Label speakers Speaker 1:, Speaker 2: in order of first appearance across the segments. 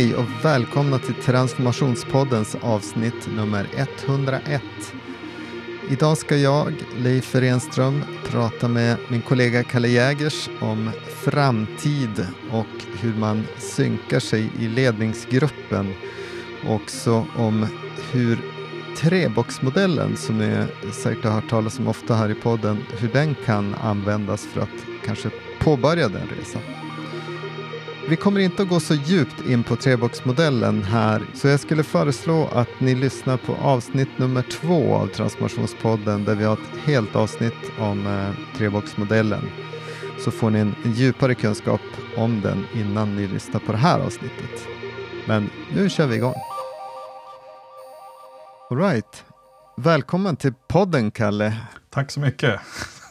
Speaker 1: Hej och välkomna till Transformationspoddens avsnitt nummer 101. Idag ska jag, Leif Renström, prata med min kollega Kalle Jägers om framtid och hur man synkar sig i ledningsgruppen. Också om hur treboxmodellen, som ni säkert har hört talas om ofta här i podden, hur den kan användas för att kanske påbörja den resan. Vi kommer inte att gå så djupt in på treboxmodellen här, så jag skulle föreslå att ni lyssnar på avsnitt nummer två av Transformationspodden där vi har ett helt avsnitt om eh, treboxmodellen. Så får ni en, en djupare kunskap om den innan ni lyssnar på det här avsnittet. Men nu kör vi igång. All right. Välkommen till podden, Kalle.
Speaker 2: Tack så mycket.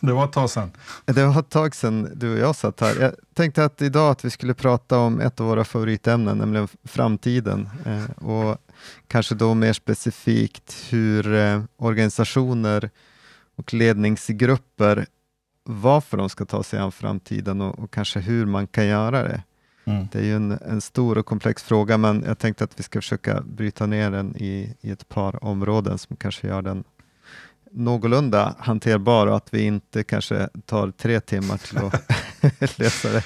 Speaker 2: Det var ett tag sedan.
Speaker 1: Det var ett tag sedan du och jag satt här. Jag tänkte att idag att vi skulle prata om ett av våra favoritämnen, nämligen framtiden. Eh, och kanske då mer specifikt hur eh, organisationer och ledningsgrupper, varför de ska ta sig an framtiden och, och kanske hur man kan göra det. Mm. Det är ju en, en, stor och komplex fråga, men jag tänkte att vi ska försöka bryta ner den i, i ett par områden som kanske gör den någorlunda hanterbar och att vi inte kanske tar tre timmar till att lösa det,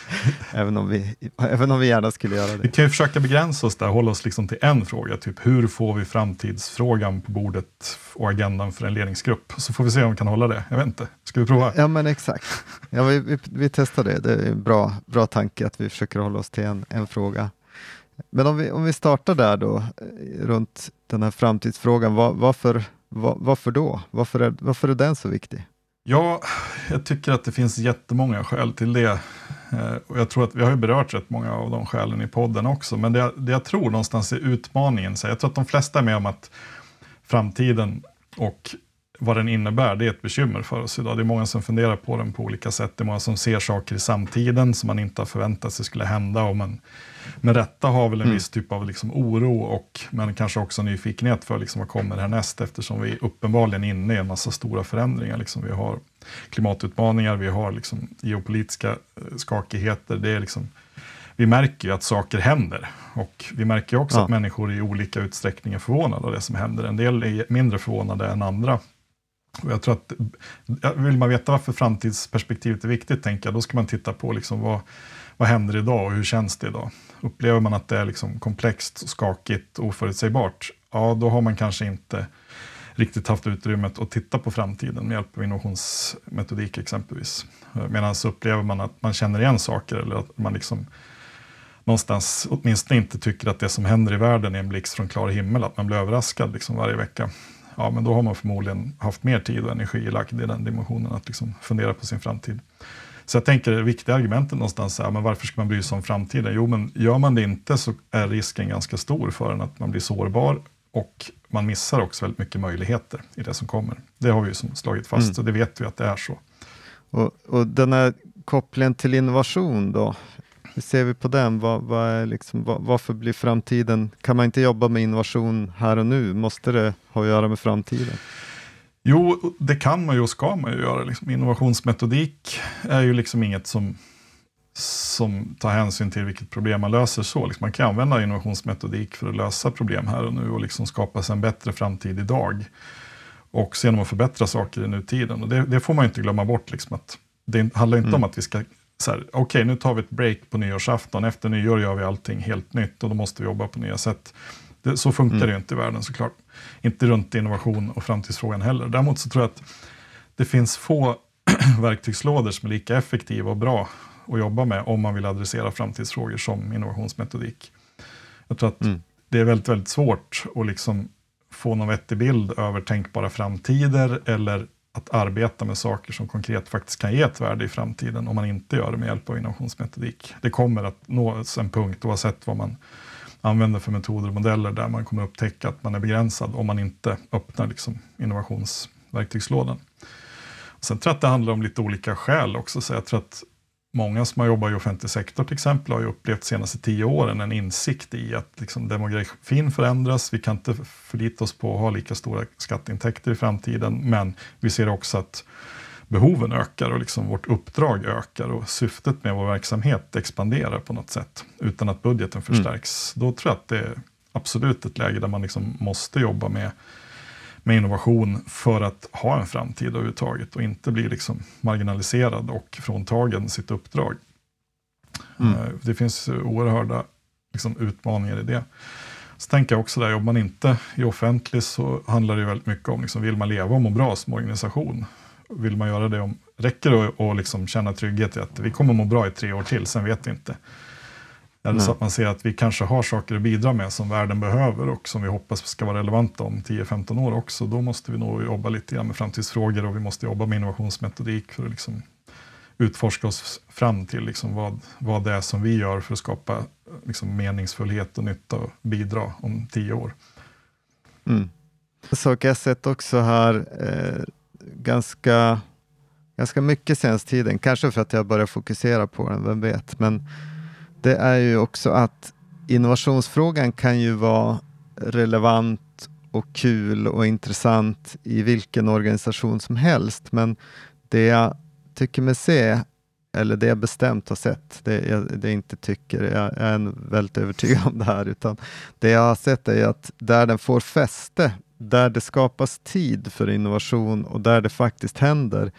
Speaker 1: även om, vi, även om vi gärna skulle göra det.
Speaker 2: Vi kan ju försöka begränsa oss där, hålla oss liksom till en fråga, typ hur får vi framtidsfrågan på bordet och agendan för en ledningsgrupp? Så får vi se om vi kan hålla det. Jag vet inte, ska vi prova?
Speaker 1: Ja men exakt, ja, vi, vi, vi testar det. Det är en bra, bra tanke att vi försöker hålla oss till en, en fråga. Men om vi, om vi startar där då, eh, runt den här framtidsfrågan, var, varför Va, varför då? Varför är, varför är den så viktig?
Speaker 2: Ja, jag tycker att det finns jättemånga skäl till det. Eh, och jag tror att vi har ju berört rätt många av de skälen i podden också. Men det, det jag tror någonstans är utmaningen, så jag tror att de flesta är med om att framtiden och vad den innebär, det är ett bekymmer för oss idag. Det är många som funderar på den på olika sätt. Det är många som ser saker i samtiden som man inte har förväntat sig skulle hända. Och man med rätta har väl en mm. viss typ av liksom oro och men kanske också nyfikenhet för liksom vad kommer härnäst eftersom vi uppenbarligen är inne i en massa stora förändringar. Liksom vi har klimatutmaningar, vi har liksom geopolitiska eh, skakigheter. Det är liksom, vi märker ju att saker händer och vi märker också ja. att människor i olika utsträckning är förvånade av det som händer. En del är mindre förvånade än andra. Och jag tror att, vill man veta varför framtidsperspektivet är viktigt, tänker jag, då ska man titta på liksom vad, vad händer idag och hur känns det idag? Upplever man att det är liksom komplext, skakigt och oförutsägbart, ja då har man kanske inte riktigt haft utrymmet att titta på framtiden med hjälp av innovationsmetodik exempelvis. Medan upplever man att man känner igen saker eller att man liksom någonstans åtminstone inte tycker att det som händer i världen är en blixt från klar himmel, att man blir överraskad liksom varje vecka. Ja, men då har man förmodligen haft mer tid och energi lagd i den dimensionen att liksom fundera på sin framtid. Så jag tänker det viktiga argumentet någonstans är, men varför ska man bry sig om framtiden? Jo, men gör man det inte så är risken ganska stor för en att man blir sårbar och man missar också väldigt mycket möjligheter i det som kommer. Det har vi ju slagit fast mm. och det vet vi att det är så.
Speaker 1: Och, och den här kopplingen till innovation då? Hur ser vi på den? Vad, vad är liksom, vad, varför blir framtiden... Kan man inte jobba med innovation här och nu? Måste det ha att göra med framtiden?
Speaker 2: Jo, det kan man ju och ska man ju göra. Liksom, innovationsmetodik är ju liksom inget som, som tar hänsyn till vilket problem man löser så. Liksom, man kan använda innovationsmetodik för att lösa problem här och nu och liksom skapa sig en bättre framtid idag. Och genom att förbättra saker i nutiden. Och det, det får man inte glömma bort. Liksom, att det handlar inte mm. om att vi ska okej okay, nu tar vi ett break på nyårsafton, efter nyår gör vi allting helt nytt och då måste vi jobba på nya sätt. Det, så funkar mm. det ju inte i världen såklart. Inte runt innovation och framtidsfrågan heller. Däremot så tror jag att det finns få verktygslådor som är lika effektiva och bra att jobba med om man vill adressera framtidsfrågor som innovationsmetodik. Jag tror att mm. det är väldigt, väldigt svårt att liksom få någon vettig bild över tänkbara framtider eller att arbeta med saker som konkret faktiskt kan ge ett värde i framtiden om man inte gör det med hjälp av innovationsmetodik. Det kommer att nås en punkt oavsett vad man använder för metoder och modeller där man kommer upptäcka att man är begränsad om man inte öppnar liksom innovationsverktygslådan. Sen tror jag att det handlar om lite olika skäl också. Så jag tror att många som har jobbat i offentlig sektor till exempel har ju upplevt de senaste tio åren en insikt i att liksom demografin förändras. Vi kan inte förlita oss på att ha lika stora skatteintäkter i framtiden, men vi ser också att behoven ökar och liksom vårt uppdrag ökar och syftet med vår verksamhet expanderar på något sätt utan att budgeten mm. förstärks. Mm. Då tror jag att det är absolut ett läge där man liksom måste jobba med, med innovation för att ha en framtid överhuvudtaget och inte bli liksom marginaliserad och fråntagen sitt uppdrag. Mm. Eh, det finns oerhörda liksom, utmaningar i det. Så tänker jag också där, jobbar man inte i offentligt så handlar det väldigt mycket om, liksom, vill man leva och må bra som organisation? Vill man göra det om, räcker det att liksom känna trygghet i att vi kommer må bra i tre år till, sen vet vi inte. Eller så att man ser att vi kanske har saker att bidra med som världen behöver och som vi hoppas ska vara relevanta om 10-15 år också. Då måste vi nog jobba lite grann med framtidsfrågor och vi måste jobba med innovationsmetodik för att liksom utforska oss fram till liksom vad, vad det är som vi gör för att skapa liksom meningsfullhet och nytta och bidra om tio år.
Speaker 1: Mm. Sak jag sett också här eh, ganska, ganska mycket senaste tiden, kanske för att jag börjar fokusera på den, vem vet, men det är ju också att innovationsfrågan kan ju vara relevant och kul och intressant i vilken organisation som helst, men det jag tycker mig se, eller det jag bestämt har sett, det jag det inte tycker, jag, är väldigt övertygad om det här, utan det jag har sett är att där den får fäste, där det skapas tid för innovation och där det faktiskt händer,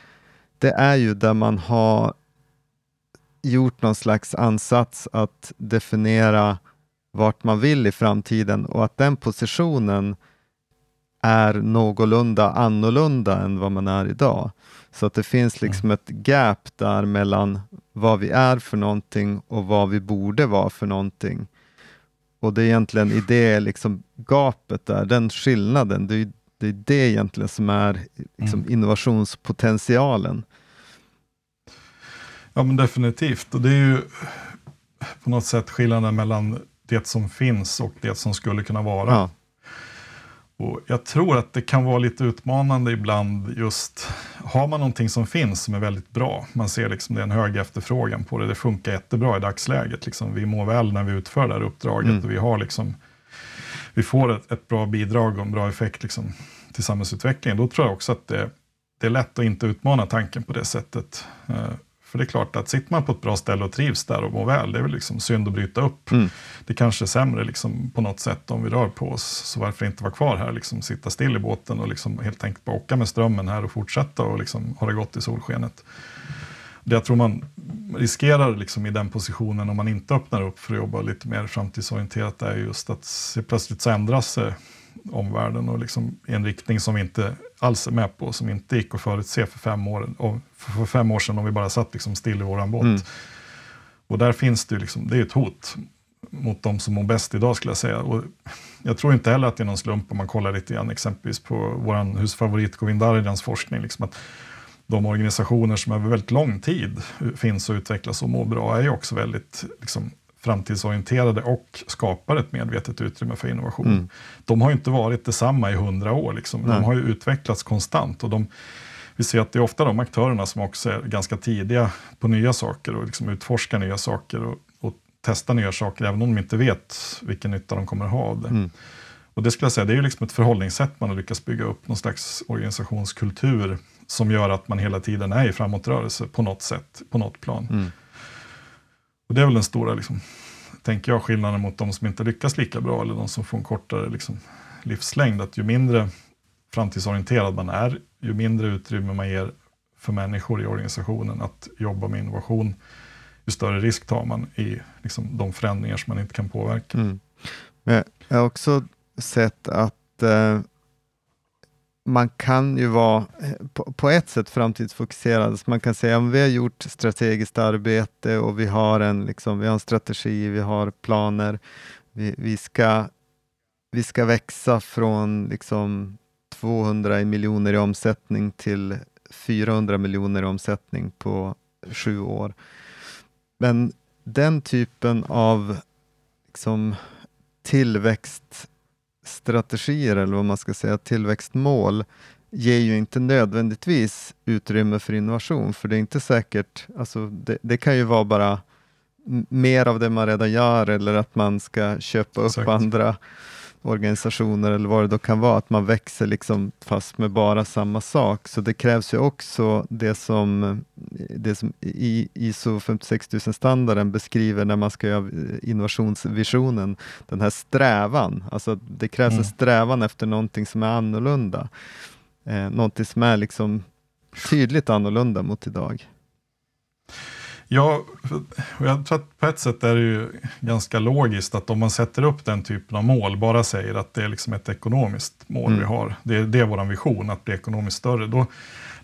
Speaker 1: det är ju där man har gjort någon slags ansats att definiera vart man vill i framtiden och att den positionen är någorlunda annorlunda än vad man är idag. Så att det finns mm. liksom ett gap där mellan vad vi är för någonting och vad vi borde vara för någonting. Och det är egentligen i det liksom gapet där, den skillnaden, det är det, är det egentligen som är liksom mm. innovationspotentialen.
Speaker 2: Ja men definitivt, och det är ju på något sätt skillnaden mellan det som finns och det som skulle kunna vara. Ja. Och jag tror att det kan vara lite utmanande ibland just, har man någonting som finns som är väldigt bra, man ser liksom det är en hög efterfrågan på det, det funkar jättebra i dagsläget, liksom, vi mår väl när vi utför det här uppdraget mm. och vi har liksom, vi får ett, ett, bra bidrag och en bra effekt liksom, till samhällsutvecklingen, då tror jag också att det, det är lätt att inte utmana tanken på det sättet. Eh, för det är klart att sitter man på ett bra ställe och trivs där och mår väl, det är väl liksom synd att bryta upp. Mm. Det kanske är sämre liksom på något sätt om vi rör på oss, så varför inte vara kvar här, liksom sitta still i båten och liksom helt enkelt bara åka med strömmen här och fortsätta och liksom ha det gott i solskenet. Det jag tror man riskerar liksom i den positionen om man inte öppnar upp för att jobba lite mer framtidsorienterat är just att plötsligt så ändras sig omvärlden och liksom i en riktning som vi inte alls är med på, som inte gick att förutse för fem år, för fem år sedan om vi bara satt liksom still i våran båt. Mm. Och där finns det ju liksom, det är ett hot mot de som mår bäst idag skulle jag säga. Och jag tror inte heller att det är någon slump om man kollar lite grann exempelvis på vår husfavorit Govind Daridans forskning. Liksom att de organisationer som över väldigt lång tid finns och utvecklas och mår bra är ju också väldigt liksom, framtidsorienterade och skapar ett medvetet utrymme för innovation. Mm. De har inte varit detsamma i hundra år, liksom. de har ju utvecklats konstant. Och de, vi ser att det är ofta de aktörerna som också är ganska tidiga på nya saker och liksom utforskar nya saker och, och testar nya saker, även om de inte vet vilken nytta de kommer att ha av det. Mm. Och det skulle jag säga, det är ju liksom ett förhållningssätt man har lyckats bygga upp, någon slags organisationskultur som gör att man hela tiden är i framåtrörelse på något sätt, på något plan. Mm. Och det är väl den stora, liksom, tänker jag, skillnaden mot de som inte lyckas lika bra eller de som får en kortare liksom, livslängd. Att ju mindre framtidsorienterad man är, ju mindre utrymme man ger för människor i organisationen att jobba med innovation, ju större risk tar man i liksom, de förändringar som man inte kan påverka. Mm.
Speaker 1: Men jag har också sett att eh, man kan ju vara eh, på, på ett sätt framtidsfokuserad. Så man kan säga att vi har gjort strategiskt arbete och vi har en, liksom, vi har en strategi, vi har planer. Vi, vi, ska, vi ska växa från liksom, 200 miljoner i omsättning till 400 miljoner i omsättning på sju år. Men den typen av liksom, tillväxt strategier eller vad man ska säga, tillväxtmål ger ju inte nödvändigtvis utrymme för innovation, för det är inte säkert, alltså det, det kan ju vara bara mer av det man redan gör eller att man ska köpa upp Exakt. andra organisationer eller vad det då kan vara, att man växer liksom fast med bara samma sak. Så det krävs ju också det som, det som i ISO 56000-standarden beskriver när man ska göra innovationsvisionen, den här strävan. Alltså det krävs mm. en strävan efter någonting som är annorlunda. Eh, någonting som är liksom tydligt annorlunda mot idag.
Speaker 2: Ja, och jag tror att på ett sätt är det ju ganska logiskt att om man sätter upp den typen av mål, bara säger att det är liksom ett ekonomiskt mål mm. vi har, det är, det är vår vision, att bli ekonomiskt större, då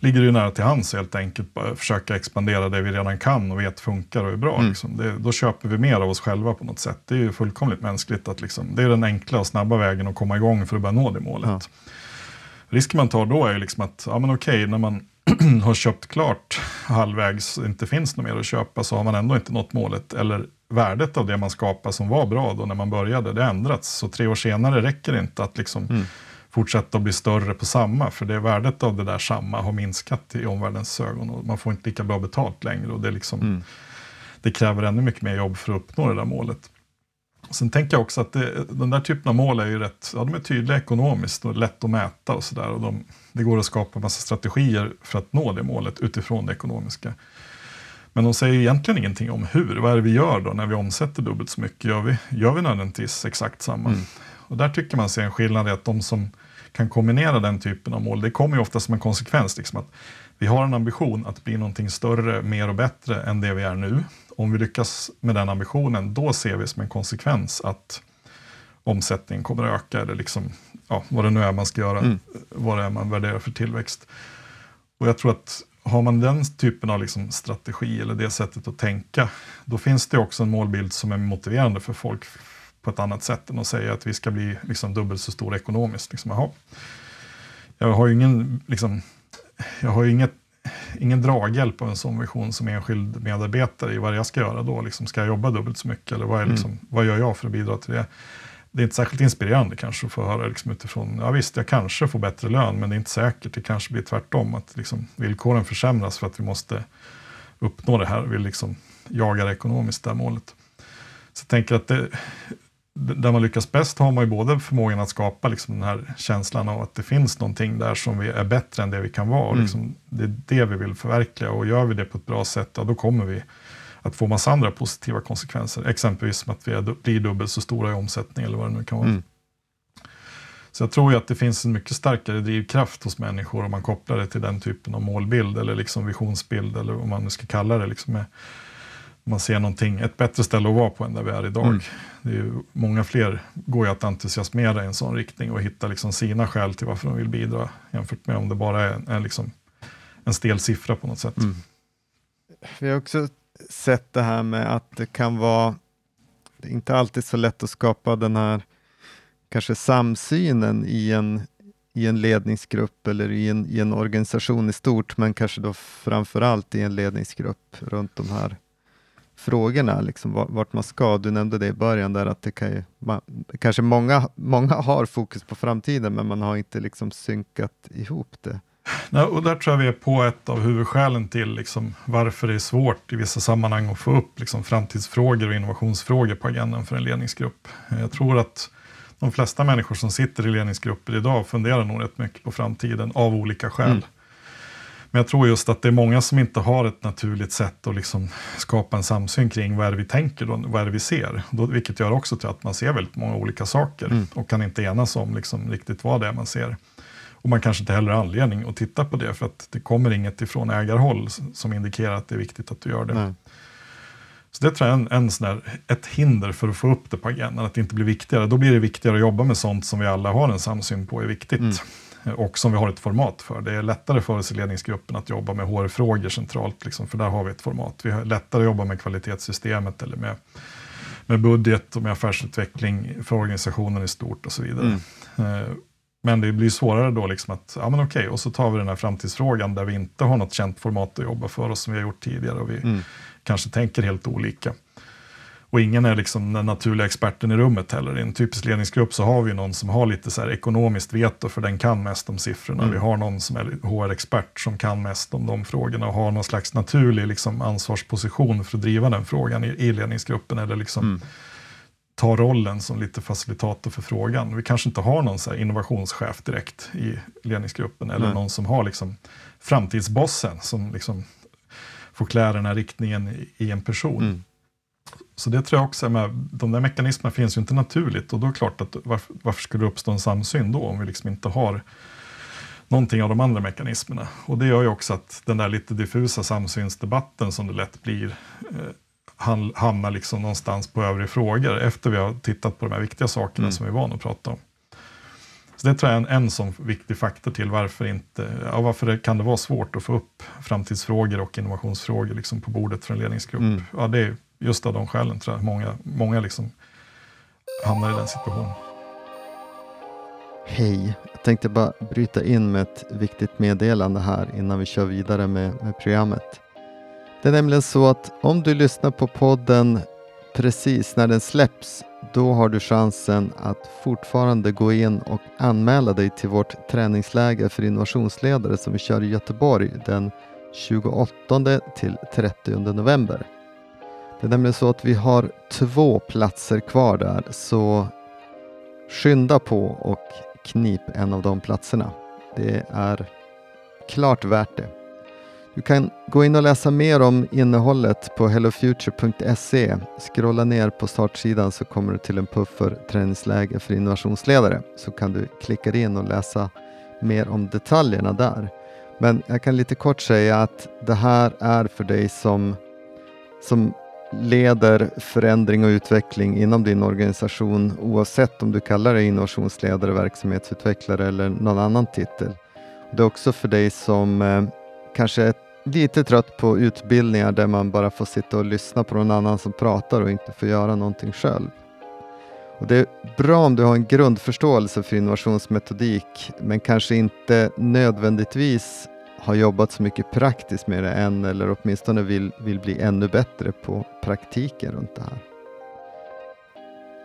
Speaker 2: ligger det ju nära till hands helt enkelt att försöka expandera det vi redan kan och vet funkar och är bra. Mm. Liksom. Det, då köper vi mer av oss själva på något sätt. Det är ju fullkomligt mänskligt att liksom, det är den enkla och snabba vägen att komma igång för att börja nå det målet. Ja. Risken man tar då är ju liksom att, ja men okej, när man har köpt klart halvvägs och inte finns något mer att köpa så har man ändå inte nått målet. Eller värdet av det man skapar som var bra då när man började, det har ändrats. Så tre år senare räcker det inte att liksom mm. fortsätta att bli större på samma. För det värdet av det där samma har minskat i omvärldens ögon. Och man får inte lika bra betalt längre. Och det, liksom, mm. det kräver ännu mycket mer jobb för att uppnå det där målet. Sen tänker jag också att det, den där typen av mål är ju rätt, ja, de är tydliga ekonomiskt och lätt att mäta och sådär. De, det går att skapa massa strategier för att nå det målet utifrån det ekonomiska. Men de säger egentligen ingenting om hur. Vad är det vi gör då när vi omsätter dubbelt så mycket? Gör vi, gör vi nödvändigtvis exakt samma? Mm. Och där tycker man ser en skillnad i att de som kan kombinera den typen av mål, det kommer ju ofta som en konsekvens. Liksom att vi har en ambition att bli någonting större, mer och bättre än det vi är nu. Om vi lyckas med den ambitionen, då ser vi som en konsekvens att omsättningen kommer att öka, eller liksom, ja, vad det nu är man ska göra, mm. vad det är man värderar för tillväxt. Och jag tror att har man den typen av liksom strategi eller det sättet att tänka, då finns det också en målbild som är motiverande för folk på ett annat sätt än att säga att vi ska bli liksom dubbelt så stora ekonomiskt. Liksom, Jag har ju ingen, liksom, jag har inget, ingen draghjälp av en sån vision som enskild medarbetare i vad jag ska göra då. Liksom, ska jag jobba dubbelt så mycket eller vad, är, mm. liksom, mm. vad gör jag för att bidra till det? Det är inte särskilt inspirerande kanske att få höra liksom, utifrån, ja visst jag kanske får bättre lön men det är inte säkert, det kanske blir tvärtom, att liksom, villkoren försämras för att vi måste uppnå det här, vi liksom jagar ekonomiskt det här målet. Så jag tänker att det, där man lyckas bäst har man ju både förmågan att skapa liksom den här känslan av att det finns någonting där som vi är bättre än det vi kan vara. Mm. Liksom, det är det vi vill förverkliga och gör vi det på ett bra sätt, ja, då kommer vi att få massa andra positiva konsekvenser. Exempelvis som att vi blir dubbelt så stora i omsättning eller vad det nu kan vara. Mm. Så jag tror ju att det finns en mycket starkare drivkraft hos människor om man kopplar det till den typen av målbild eller liksom visionsbild eller vad man nu ska kalla det. Liksom med, man ser någonting, ett bättre ställe att vara på än där vi är idag. Mm. Det är ju, många fler går ju att entusiasmera i en sån riktning och hitta liksom sina skäl till varför de vill bidra jämfört med om det bara är, är liksom en stel siffra på något sätt. Mm.
Speaker 1: Vi har också sett det här med att det kan vara, det är inte alltid så lätt att skapa den här kanske samsynen i en, i en ledningsgrupp eller i en, i en organisation i stort, men kanske då framför allt i en ledningsgrupp runt de här frågorna, liksom vart man ska. Du nämnde det i början där att det kan ju, man, kanske många, många har fokus på framtiden, men man har inte liksom synkat ihop det.
Speaker 2: Nej, och där tror jag vi är på ett av huvudskälen till liksom, varför det är svårt i vissa sammanhang att få upp liksom, framtidsfrågor och innovationsfrågor på agendan för en ledningsgrupp. Jag tror att de flesta människor som sitter i ledningsgrupper idag funderar nog rätt mycket på framtiden av olika skäl. Mm. Men jag tror just att det är många som inte har ett naturligt sätt att liksom skapa en samsyn kring vad är det vi tänker och vad är det vi ser. Då, vilket gör också till att man ser väldigt många olika saker mm. och kan inte enas om liksom riktigt vad det är man ser. Och man kanske inte heller har anledning att titta på det för att det kommer inget ifrån ägarhåll som indikerar att det är viktigt att du gör det. Nej. Så det tror jag är en, en sån där, ett hinder för att få upp det på agendan, att det inte blir viktigare. Då blir det viktigare att jobba med sånt som vi alla har en samsyn på är viktigt. Mm och som vi har ett format för. Det är lättare för oss i ledningsgruppen att jobba med HR-frågor centralt, liksom, för där har vi ett format. Vi har lättare att jobba med kvalitetssystemet eller med, med budget och med affärsutveckling för organisationen i stort och så vidare. Mm. Eh, men det blir svårare då liksom att, ja men okej, och så tar vi den här framtidsfrågan där vi inte har något känt format att jobba för oss som vi har gjort tidigare och vi mm. kanske tänker helt olika. Och ingen är liksom den naturliga experten i rummet heller. I en typisk ledningsgrupp så har vi någon som har lite så här ekonomiskt veto för den kan mest om siffrorna. Mm. Vi har någon som är HR-expert som kan mest om de frågorna och har någon slags naturlig liksom ansvarsposition för att driva den frågan i, i ledningsgruppen eller liksom mm. ta rollen som lite facilitator för frågan. Vi kanske inte har någon så innovationschef direkt i ledningsgruppen eller Nej. någon som har liksom framtidsbossen som liksom får klä den här riktningen i, i en person. Så det tror jag också, med, de där mekanismerna finns ju inte naturligt och då är det klart att varför, varför skulle det uppstå en samsyn då om vi liksom inte har någonting av de andra mekanismerna. Och det gör ju också att den där lite diffusa samsynsdebatten som det lätt blir eh, hamnar liksom någonstans på övriga frågor efter vi har tittat på de här viktiga sakerna mm. som vi är vana att prata om. Så det tror jag är en, en sån viktig faktor till varför, inte, ja, varför det, kan det vara svårt att få upp framtidsfrågor och innovationsfrågor liksom på bordet för en ledningsgrupp. Mm. Ja, det är just av de skälen tror jag många, många liksom hamnar i den situationen.
Speaker 1: Hej, jag tänkte bara bryta in med ett viktigt meddelande här innan vi kör vidare med, med programmet. Det är nämligen så att om du lyssnar på podden precis när den släpps, då har du chansen att fortfarande gå in och anmäla dig till vårt träningsläger för innovationsledare som vi kör i Göteborg den 28 till 30 november. Det är nämligen så att vi har två platser kvar där, så skynda på och knip en av de platserna. Det är klart värt det. Du kan gå in och läsa mer om innehållet på hellofuture.se. Scrolla ner på startsidan så kommer du till en puff för träningsläge för innovationsledare. Så kan du klicka in och läsa mer om detaljerna där. Men jag kan lite kort säga att det här är för dig som, som leder förändring och utveckling inom din organisation oavsett om du kallar dig innovationsledare, verksamhetsutvecklare eller någon annan titel. Det är också för dig som eh, kanske är lite trött på utbildningar där man bara får sitta och lyssna på någon annan som pratar och inte får göra någonting själv. Och det är bra om du har en grundförståelse för innovationsmetodik men kanske inte nödvändigtvis har jobbat så mycket praktiskt med det än eller åtminstone vill, vill bli ännu bättre på praktiken runt det här.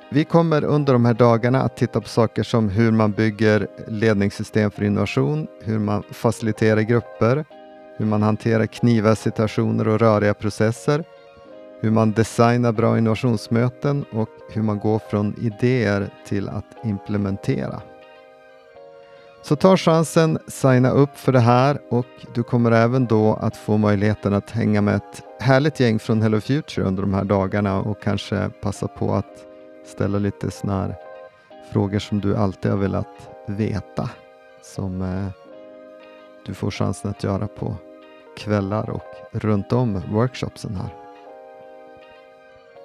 Speaker 1: Vi kommer under de här dagarna att titta på saker som hur man bygger ledningssystem för innovation, hur man faciliterar grupper, hur man hanterar kniva situationer och röriga processer, hur man designar bra innovationsmöten och hur man går från idéer till att implementera. Så ta chansen, signa upp för det här och du kommer även då att få möjligheten att hänga med ett härligt gäng från Hello Future under de här dagarna och kanske passa på att ställa lite sådana här frågor som du alltid har velat veta som eh, du får chansen att göra på kvällar och runt om workshopsen här.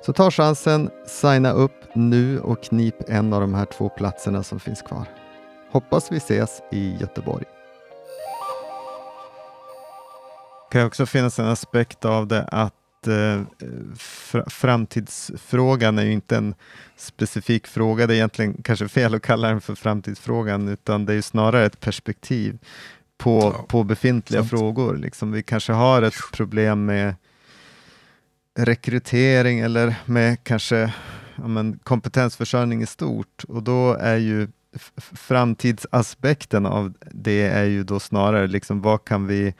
Speaker 1: Så ta chansen, signa upp nu och knip en av de här två platserna som finns kvar. Hoppas vi ses i Göteborg. Det kan också finnas en aspekt av det att eh, framtidsfrågan är ju inte en specifik fråga. Det är egentligen kanske fel att kalla den för framtidsfrågan, utan det är ju snarare ett perspektiv på, ja, på befintliga sant. frågor. Liksom, vi kanske har ett problem med rekrytering eller med kanske ja, men, kompetensförsörjning i stort och då är ju framtidsaspekten av det är ju då snarare liksom vad kan vi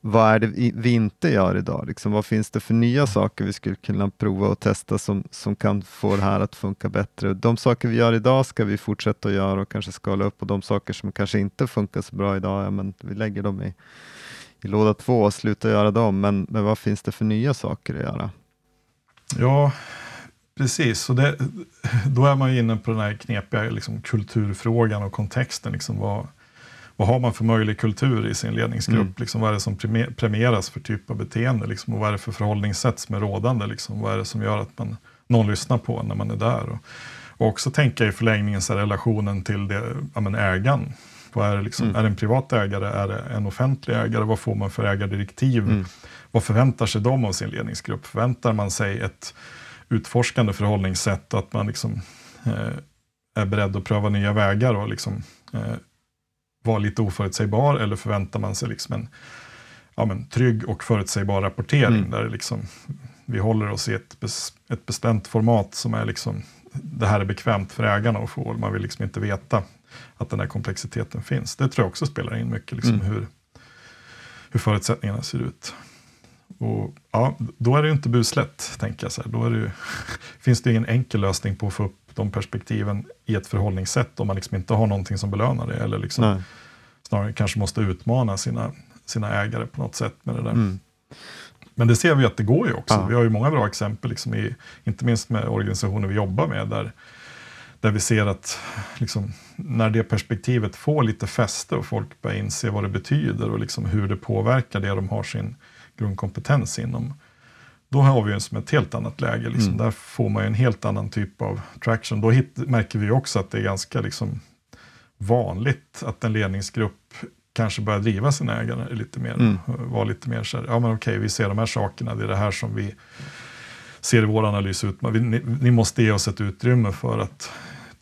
Speaker 1: vad är det vi inte gör idag? Liksom, vad finns det för nya saker vi skulle kunna prova och testa som, som kan få det här att funka bättre? De saker vi gör idag ska vi fortsätta att göra och kanske skala upp och de saker som kanske inte funkar så bra idag, ja, men vi lägger dem i, i låda två och slutar göra dem. Men, men vad finns det för nya saker att göra?
Speaker 2: Ja, Precis, och det, då är man ju inne på den här knepiga liksom, kulturfrågan och kontexten. Liksom, vad, vad har man för möjlig kultur i sin ledningsgrupp? Mm. Liksom, vad är det som premieras för typ av beteende? Liksom, och vad är det för förhållningssätt som är rådande? Liksom, vad är det som gör att man, någon lyssnar på när man är där? Och, och också tänka i förlängningen så relationen till det, ja, men ägaren. Vad är, det liksom, mm. är det en privat ägare? Är det en offentlig ägare? Vad får man för ägardirektiv? Mm. Vad förväntar sig de av sin ledningsgrupp? Förväntar man sig ett utforskande förhållningssätt att man liksom, eh, är beredd att pröva nya vägar och liksom, eh, vara lite oförutsägbar eller förväntar man sig liksom en ja, men, trygg och förutsägbar rapportering mm. där liksom, vi håller oss i ett, bes, ett bestämt format som är liksom, det här är bekvämt för ägarna att få. Man vill liksom inte veta att den här komplexiteten finns. Det tror jag också spelar in mycket, liksom, mm. hur, hur förutsättningarna ser ut. Och, ja, då är det ju inte buslätt, tänker jag. Så här. Då det ju, finns det ingen enkel lösning på att få upp de perspektiven i ett förhållningssätt om man liksom inte har någonting som belönar det. Eller liksom snarare kanske måste utmana sina, sina ägare på något sätt med det där. Mm. Men det ser vi att det går ju också. Ja. Vi har ju många bra exempel, liksom i, inte minst med organisationer vi jobbar med, där, där vi ser att liksom, när det perspektivet får lite fäste och folk börjar inse vad det betyder och liksom hur det påverkar det de har sin grundkompetens inom. Då har vi ju som ett helt annat läge. Liksom. Mm. Där får man ju en helt annan typ av traction. Då hit, märker vi också att det är ganska liksom, vanligt att en ledningsgrupp kanske börja driva sina ägare lite mer. Mm. Vara lite mer så här, ja men okej, vi ser de här sakerna, det är det här som vi ser i vår analys ut. Ni, ni, måste ge oss ett utrymme för att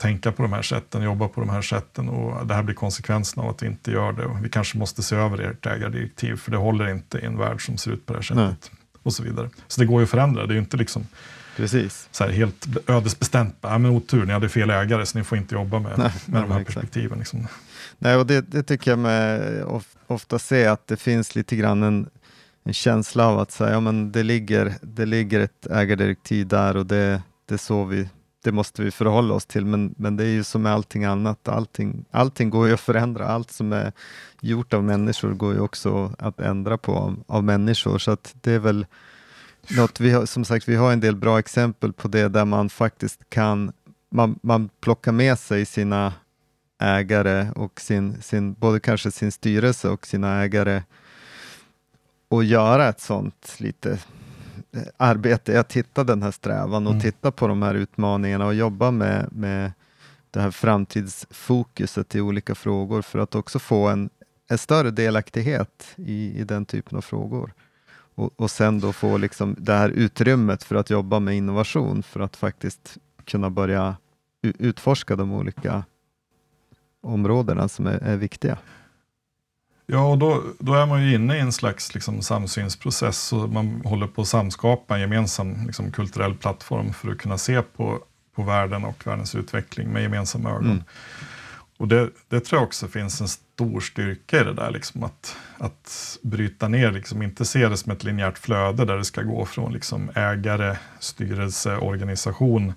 Speaker 2: tänka på de här sätten, jobba på de här sätten och det här blir konsekvensen av att vi inte gör det. Och vi kanske måste se över ert ägardirektiv för det håller inte i en värld som ser ut på det här sättet. Nej. Och så vidare. Så det går ju att förändra, det är ju inte liksom
Speaker 1: Precis.
Speaker 2: Så här, helt ödesbestämt, ja, men otur, ni hade fel ägare så ni får inte jobba med, Nej, med de här exakt. perspektiven. Liksom.
Speaker 1: Nej, och det, det tycker jag med ofta se att det finns lite grann en, en känsla av att säga, ja, men det, ligger, det ligger ett ägardirektiv där och det, det, så vi, det måste vi förhålla oss till. Men, men det är ju som med allting annat, allting, allting går ju att förändra. Allt som är gjort av människor går ju också att ändra på av, av människor. Så att det är väl något vi har, som sagt, vi har en del bra exempel på det där man faktiskt kan man, man plockar med sig sina ägare och sin, sin, både kanske sin styrelse och sina ägare och göra ett sånt lite eh, arbete, att hitta den här strävan och mm. titta på de här utmaningarna och jobba med, med det här framtidsfokuset i olika frågor för att också få en, en större delaktighet i, i den typen av frågor. Och, och sen då få liksom det här utrymmet för att jobba med innovation för att faktiskt kunna börja utforska de olika områdena som är, är viktiga.
Speaker 2: Ja, och då, då är man ju inne i en slags liksom, samsynsprocess och man håller på att samskapa en gemensam liksom, kulturell plattform för att kunna se på, på världen och världens utveckling med gemensamma ögon. Mm. Och det, det, tror jag också finns en stor styrka i det där, liksom, att, att bryta ner, liksom, inte se det som ett linjärt flöde där det ska gå från liksom, ägare, styrelse, organisation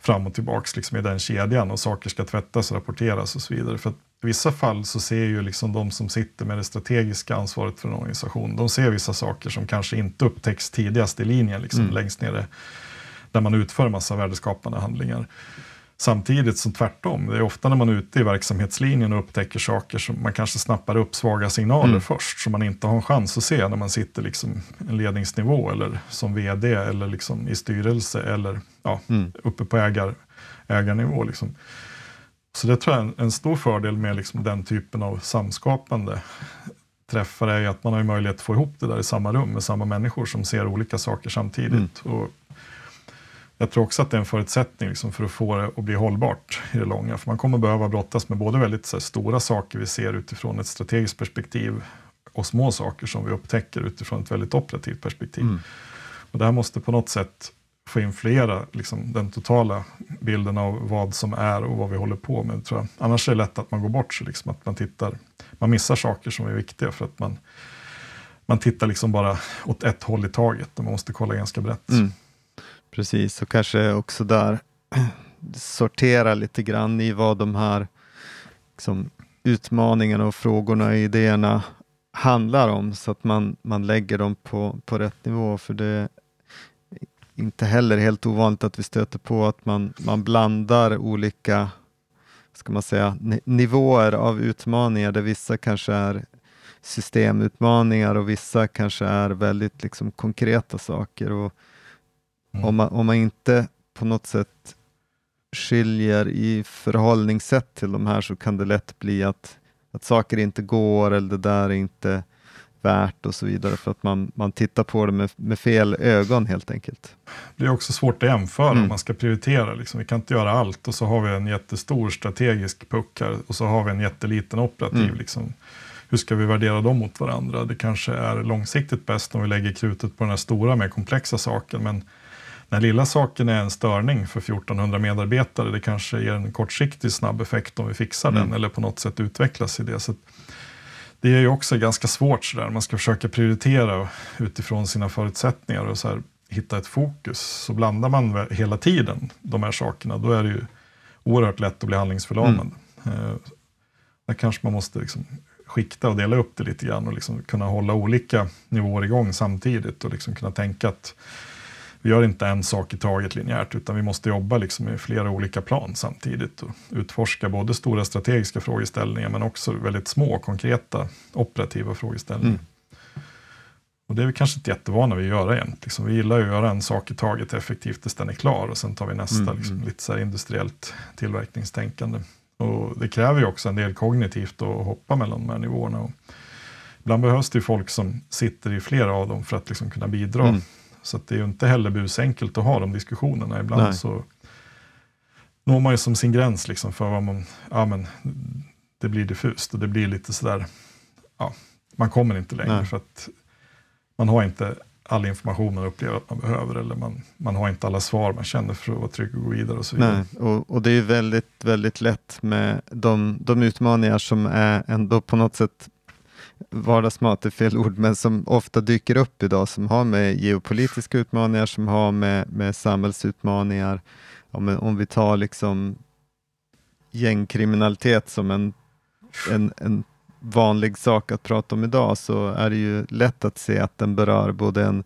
Speaker 2: fram och tillbaks liksom i den kedjan och saker ska tvättas och rapporteras och så vidare. För i vissa fall så ser ju liksom de som sitter med det strategiska ansvaret för en organisation, de ser vissa saker som kanske inte upptäcks tidigast i linjen, liksom mm. längst nere, där man utför massa värdeskapande handlingar. Samtidigt som tvärtom, det är ofta när man är ute i verksamhetslinjen och upptäcker saker som man kanske snappar upp svaga signaler mm. först, som man inte har en chans att se när man sitter liksom en ledningsnivå eller som vd eller liksom i styrelse eller ja, mm. uppe på ägar, ägarnivå. Liksom. Så det tror jag är en, stor fördel med liksom den typen av samskapande träffar är att man har möjlighet att få ihop det där i samma rum med samma människor som ser olika saker samtidigt. Mm. Och jag tror också att det är en förutsättning liksom för att få det att bli hållbart i det långa. För man kommer behöva brottas med både väldigt här, stora saker vi ser utifrån ett strategiskt perspektiv och små saker som vi upptäcker utifrån ett väldigt operativt perspektiv. Mm. Och det här måste på något sätt få influera liksom, den totala bilden av vad som är och vad vi håller på med. Tror jag. Annars är det lätt att man går bort sig, liksom, att man tittar, man missar saker som är viktiga för att man, man tittar liksom bara åt ett håll i taget och man måste kolla ganska brett. Mm.
Speaker 1: Precis, och kanske också där sortera lite grann i vad de här liksom, utmaningarna och frågorna och idéerna handlar om så att man, man lägger dem på, på rätt nivå. För det inte heller helt ovanligt att vi stöter på att man, man blandar olika ska man säga, nivåer av utmaningar där vissa kanske är systemutmaningar och vissa kanske är väldigt liksom, konkreta saker. Och Mm. Om, man, om man inte på något sätt skiljer i förhållningssätt till de här så kan det lätt bli att, att saker inte går eller det där är inte värt och så vidare för att man, man tittar på det med, med fel ögon helt enkelt.
Speaker 2: Det är också svårt att jämföra mm. om man ska prioritera. Liksom. Vi kan inte göra allt och så har vi en jättestor strategisk puck här och så har vi en jätteliten operativ. Mm. Liksom. Hur ska vi värdera dem mot varandra? Det kanske är långsiktigt bäst om vi lägger krutet på den här stora, mer komplexa saken men den lilla saken är en störning för 1400 medarbetare. Det kanske ger en kortsiktig snabb effekt om vi fixar mm. den eller på något sätt utvecklas i det. Så det är ju också ganska svårt sådär. Man ska försöka prioritera utifrån sina förutsättningar och så här, hitta ett fokus. Så blandar man hela tiden de här sakerna, då är det ju oerhört lätt att bli handlingsförlamad. Mm. Eh, där kanske man måste liksom skikta och dela upp det lite grann och liksom kunna hålla olika nivåer igång samtidigt och liksom kunna tänka att vi gör inte en sak i taget linjärt, utan vi måste jobba liksom i flera olika plan samtidigt och utforska både stora strategiska frågeställningar men också väldigt små konkreta operativa frågeställningar. Mm. Och det är vi kanske inte jättevana vid att göra egentligen. Liksom, vi gillar att göra en sak i taget effektivt tills den är klar och sen tar vi nästa, mm, liksom, mm. lite så industriellt tillverkningstänkande. Och det kräver ju också en del kognitivt att hoppa mellan de här nivåerna. Och ibland behövs det folk som sitter i flera av dem för att liksom kunna bidra. Mm. Så det är ju inte heller busenkelt att ha de diskussionerna. Ibland Nej. så når man ju som sin gräns liksom för vad man, ja men det blir diffust och det blir lite sådär, ja, man kommer inte längre Nej. för att man har inte all information man upplever att man behöver eller man, man har inte alla svar man känner för att vara trygg och gå vidare och så vidare.
Speaker 1: Nej, och, och det är väldigt, väldigt lätt med de, de utmaningar som är ändå på något sätt vardagsmat är fel ord, men som ofta dyker upp idag, som har med geopolitiska utmaningar, som har med, med samhällsutmaningar. Om, om vi tar liksom gängkriminalitet som en, en, en vanlig sak att prata om idag, så är det ju lätt att se att den berör både en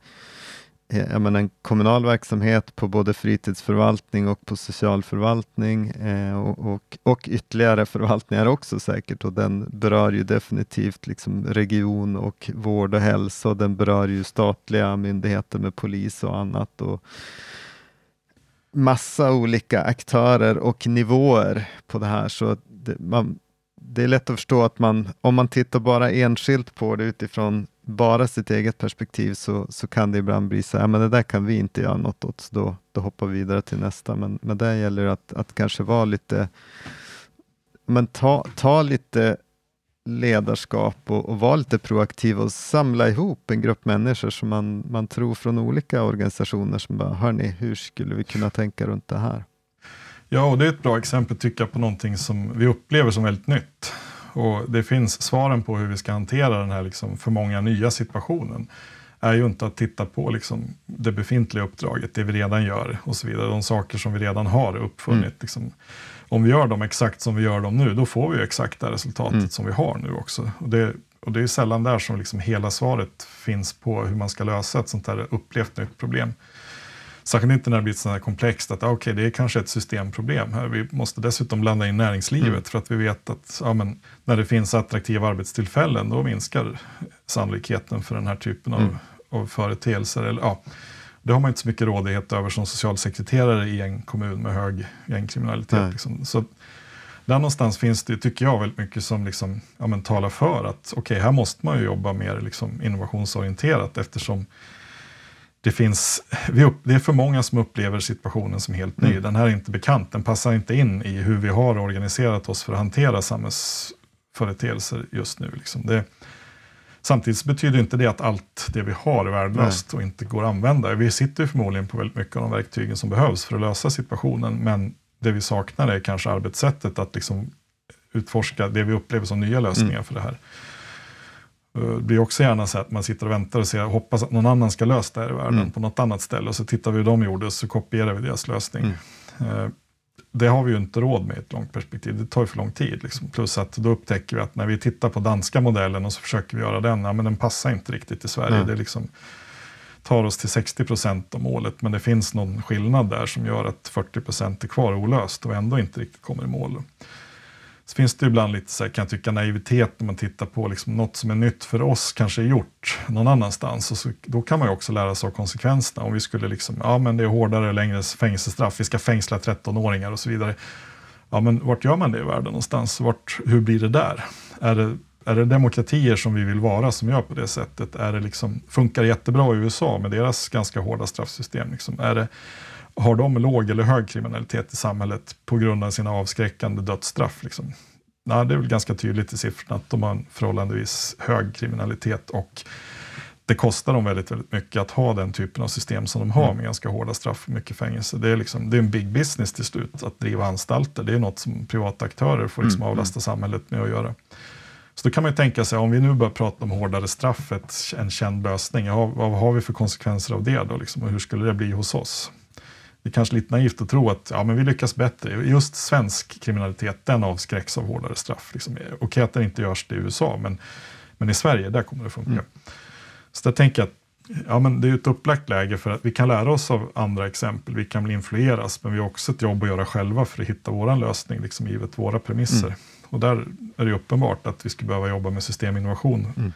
Speaker 1: Eh, jag menar, en kommunal verksamhet på både fritidsförvaltning och på socialförvaltning eh, och, och, och, ytterligare förvaltningar också säkert och den berör ju definitivt liksom region och vård och hälsa och den berör ju statliga myndigheter med polis och annat och massa olika aktörer och nivåer på det här. Så det, man, det är lätt att förstå att man, om man tittar bara enskilt på det utifrån bara sitt eget perspektiv så, så kan det ibland bli så här, men det där kan vi inte göra något åt, så då, då hoppar vi vidare till nästa. Men, men där gäller det att, att kanske vara lite, men ta, ta lite ledarskap och, och vara lite proaktiv och samla ihop en grupp människor som man, man tror från olika organisationer som bara, hörni, hur skulle vi kunna tänka runt det här?
Speaker 2: Ja, och det är ett bra exempel tycker jag på någonting som vi upplever som väldigt nytt. Och det finns svaren på hur vi ska hantera den här liksom för många nya situationen är ju inte att titta på liksom det befintliga uppdraget, det vi redan gör och så vidare, de saker som vi redan har uppfunnit. Mm. Liksom. Om vi gör dem exakt som vi gör dem nu, då får vi exakt det resultatet mm. som vi har nu också. Och det, och det är sällan där som liksom hela svaret finns på hur man ska lösa ett sånt här upplevt nytt problem. Särskilt inte när det blir så här komplext att okay, det är kanske ett systemproblem. Här. Vi måste dessutom blanda in näringslivet mm. för att vi vet att ja, men, när det finns attraktiva arbetstillfällen då minskar sannolikheten för den här typen av, mm. av företeelser. Eller, ja, det har man inte så mycket rådighet över som socialsekreterare i en kommun med hög gängkriminalitet. Liksom. Så där någonstans finns det, tycker jag, väldigt mycket som liksom, ja, men, talar för att okej, okay, här måste man ju jobba mer liksom, innovationsorienterat eftersom det, finns, det är för många som upplever situationen som helt ny. Mm. Den här är inte bekant, den passar inte in i hur vi har organiserat oss för att hantera samhällsföreteelser just nu. Liksom det, samtidigt betyder inte det att allt det vi har är värdelöst Nej. och inte går att använda. Vi sitter förmodligen på väldigt mycket av de verktygen som behövs för att lösa situationen, men det vi saknar är kanske arbetssättet att liksom utforska det vi upplever som nya lösningar mm. för det här. Det blir också gärna så att man sitter och väntar och ser, hoppas att någon annan ska lösa det här i världen mm. på något annat ställe. Och så tittar vi hur de gjorde och så kopierar vi deras lösning. Mm. Eh, det har vi ju inte råd med i ett långt perspektiv. Det tar ju för lång tid. Liksom. Plus att då upptäcker vi att när vi tittar på danska modellen och så försöker vi göra den, ja, men den passar inte riktigt i Sverige. Mm. Det liksom tar oss till 60 procent av målet, men det finns någon skillnad där som gör att 40 procent är kvar olöst och ändå inte riktigt kommer i mål. Så finns det ibland lite, så här, kan jag tycka, naivitet när man tittar på liksom något som är nytt för oss, kanske är gjort någon annanstans. Och så, då kan man ju också lära sig av konsekvenserna. Om vi skulle liksom, ja men det är hårdare, längre fängelsestraff, vi ska fängsla 13-åringar och så vidare. Ja men vart gör man det i världen någonstans? Vart, hur blir det där? Är det, är det demokratier som vi vill vara som gör på det sättet? Är det liksom, funkar det jättebra i USA med deras ganska hårda straffsystem? Liksom? Är det, har de låg eller hög kriminalitet i samhället på grund av sina avskräckande dödsstraff? Liksom? Nej, det är väl ganska tydligt i siffrorna att de har en förhållandevis hög kriminalitet och det kostar dem väldigt, väldigt mycket att ha den typen av system som de har mm. med ganska hårda straff och mycket fängelse. Det är, liksom, det är en big business till slut att driva anstalter. Det är något som privata aktörer får liksom mm. avlasta samhället med att göra. Så då kan man ju tänka sig, om vi nu börjar prata om hårdare straff, en känd lösning, ja, vad har vi för konsekvenser av det då? Liksom, och hur skulle det bli hos oss? Det är kanske lite naivt att tro att ja, men vi lyckas bättre. Just svensk kriminalitet, den avskräcks av hårdare straff. Liksom. Okej att det inte görs i USA, men, men i Sverige, där kommer det funka. Mm. Så jag tänker att ja, men det är ett upplagt läge för att vi kan lära oss av andra exempel. Vi kan bli influeras, men vi har också ett jobb att göra själva för att hitta vår lösning, liksom givet våra premisser. Mm. Och där är det uppenbart att vi skulle behöva jobba med systeminnovation mm.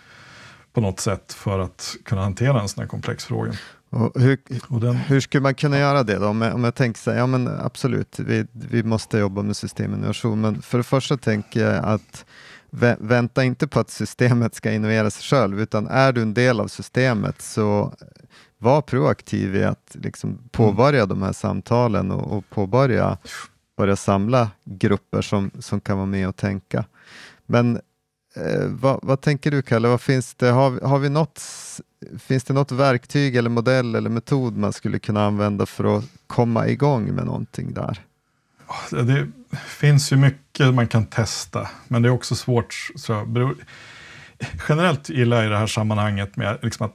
Speaker 2: på något sätt för att kunna hantera en sån här komplex fråga.
Speaker 1: Och hur, och den, hur skulle man kunna göra det då? Om jag, om jag tänker så här, ja men absolut, vi, vi måste jobba med systeminnovation, men för det första tänker jag att vä vänta inte på att systemet ska innovera sig själv, utan är du en del av systemet så var proaktiv i att liksom påbörja mm. de här samtalen och, och påbörja börja samla grupper som, som kan vara med och tänka. Men eh, vad, vad, tänker du Kalle, vad finns, det, har, har vi något, finns det något verktyg eller modell eller metod man skulle kunna använda för att komma igång med någonting där?
Speaker 2: Det finns ju mycket man kan testa, men det är också svårt. Så beror, generellt gillar jag i det här sammanhanget med liksom att,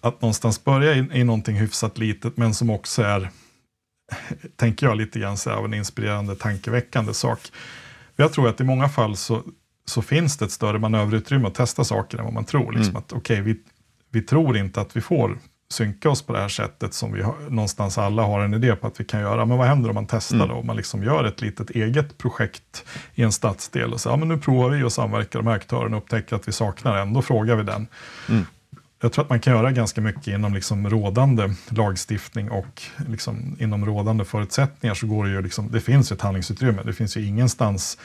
Speaker 2: att någonstans börja i, i någonting hyfsat litet, men som också är tänker jag lite grann så av en inspirerande, tankeväckande sak. Jag tror att i många fall så, så finns det ett större manöverutrymme att testa saker än vad man tror. Liksom mm. att okay, vi, vi tror inte att vi får synka oss på det här sättet som vi har, någonstans alla har en idé på att vi kan göra. Men vad händer om man testar mm. då? Om man liksom gör ett litet eget projekt i en stadsdel och säger ja, men nu provar vi och samverkar med aktörerna och upptäcker att vi saknar en, då frågar vi den. Mm jag tror att man kan göra ganska mycket inom liksom rådande lagstiftning och liksom inom rådande förutsättningar så går det ju liksom, det finns ett handlingsutrymme. Det finns ju ingenstans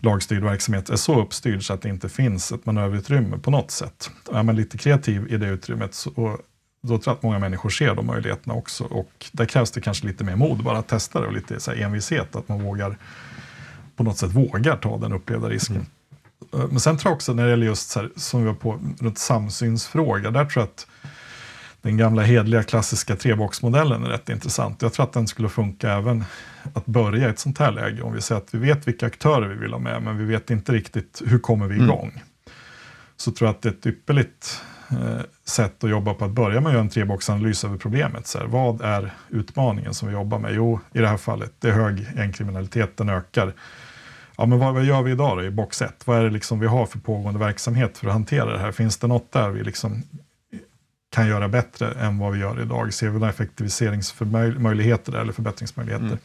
Speaker 2: lagstyrd verksamhet är så uppstyrd så att det inte finns ett manöverutrymme på något sätt. Är man lite kreativ i det utrymmet så, och då tror jag att många människor ser de möjligheterna också och där krävs det kanske lite mer mod, bara att testa det och lite så envishet, att man vågar på något sätt vågar ta den upplevda risken. Mm. Eh, men sen tror jag också när det gäller just så här, som vi var på, runt samsynsfråga, där tror jag att den gamla hedliga klassiska treboxmodellen är rätt intressant. Jag tror att den skulle funka även att börja i ett sånt här läge. Om vi säger att vi vet vilka aktörer vi vill ha med, men vi vet inte riktigt hur kommer vi mm. igång. Mm. Så tror jag att det är ett ypperligt eh, sätt att jobba på att börja med att göra en treboxanalys över problemet. Så här, vad är utmaningen som vi jobbar med? Jo, i det här fallet, det är hög gängkriminalitet, den ökar ja, men vad, vad gör vi idag då i box 1? Vad är det liksom vi har för pågående verksamhet för att hantera det här? Finns det något där vi liksom kan göra bättre än vad vi gör idag? Ser vi några effektiviseringsmöjligheter eller förbättringsmöjligheter? Mm.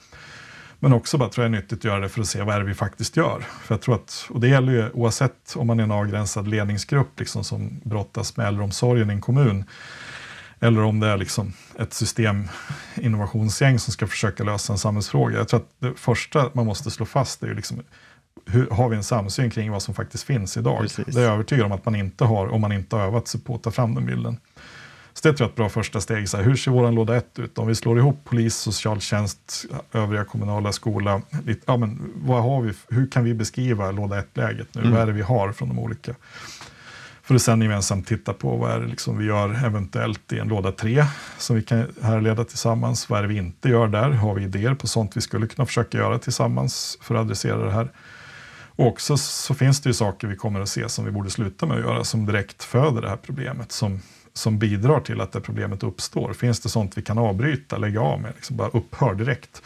Speaker 2: Men också bara tror jag är nyttigt att göra det för att se vad är det vi faktiskt gör. För jag tror att, och det gäller ju oavsett om man är en avgränsad ledningsgrupp liksom som brottas med äldreomsorgen i en kommun eller om det är liksom ett systeminnovationsgäng som ska försöka lösa en samhällsfråga. Jag tror att det första man måste slå fast är ju liksom, hur, har vi en samsyn kring vad som faktiskt finns idag? Precis. Det är jag övertygad om att man inte har om man inte har övat sig på att ta fram den bilden. Så det tror jag är ett bra första steg. Så här, hur ser vår låda 1 ut? Om vi slår ihop polis, socialtjänst, övriga kommunala skola. Ja, men vad har vi, hur kan vi beskriva låda 1-läget nu? Mm. Vad är det vi har från de olika för att sen gemensamt titta på vad är det liksom vi gör eventuellt i en låda 3 som vi kan härleda tillsammans. Vad är det vi inte gör där? Har vi idéer på sånt vi skulle kunna försöka göra tillsammans för att adressera det här? Och också så finns det ju saker vi kommer att se som vi borde sluta med att göra som direkt föder det här problemet, som, som bidrar till att det problemet uppstår. Finns det sånt vi kan avbryta, lägga av med, liksom bara upphör direkt?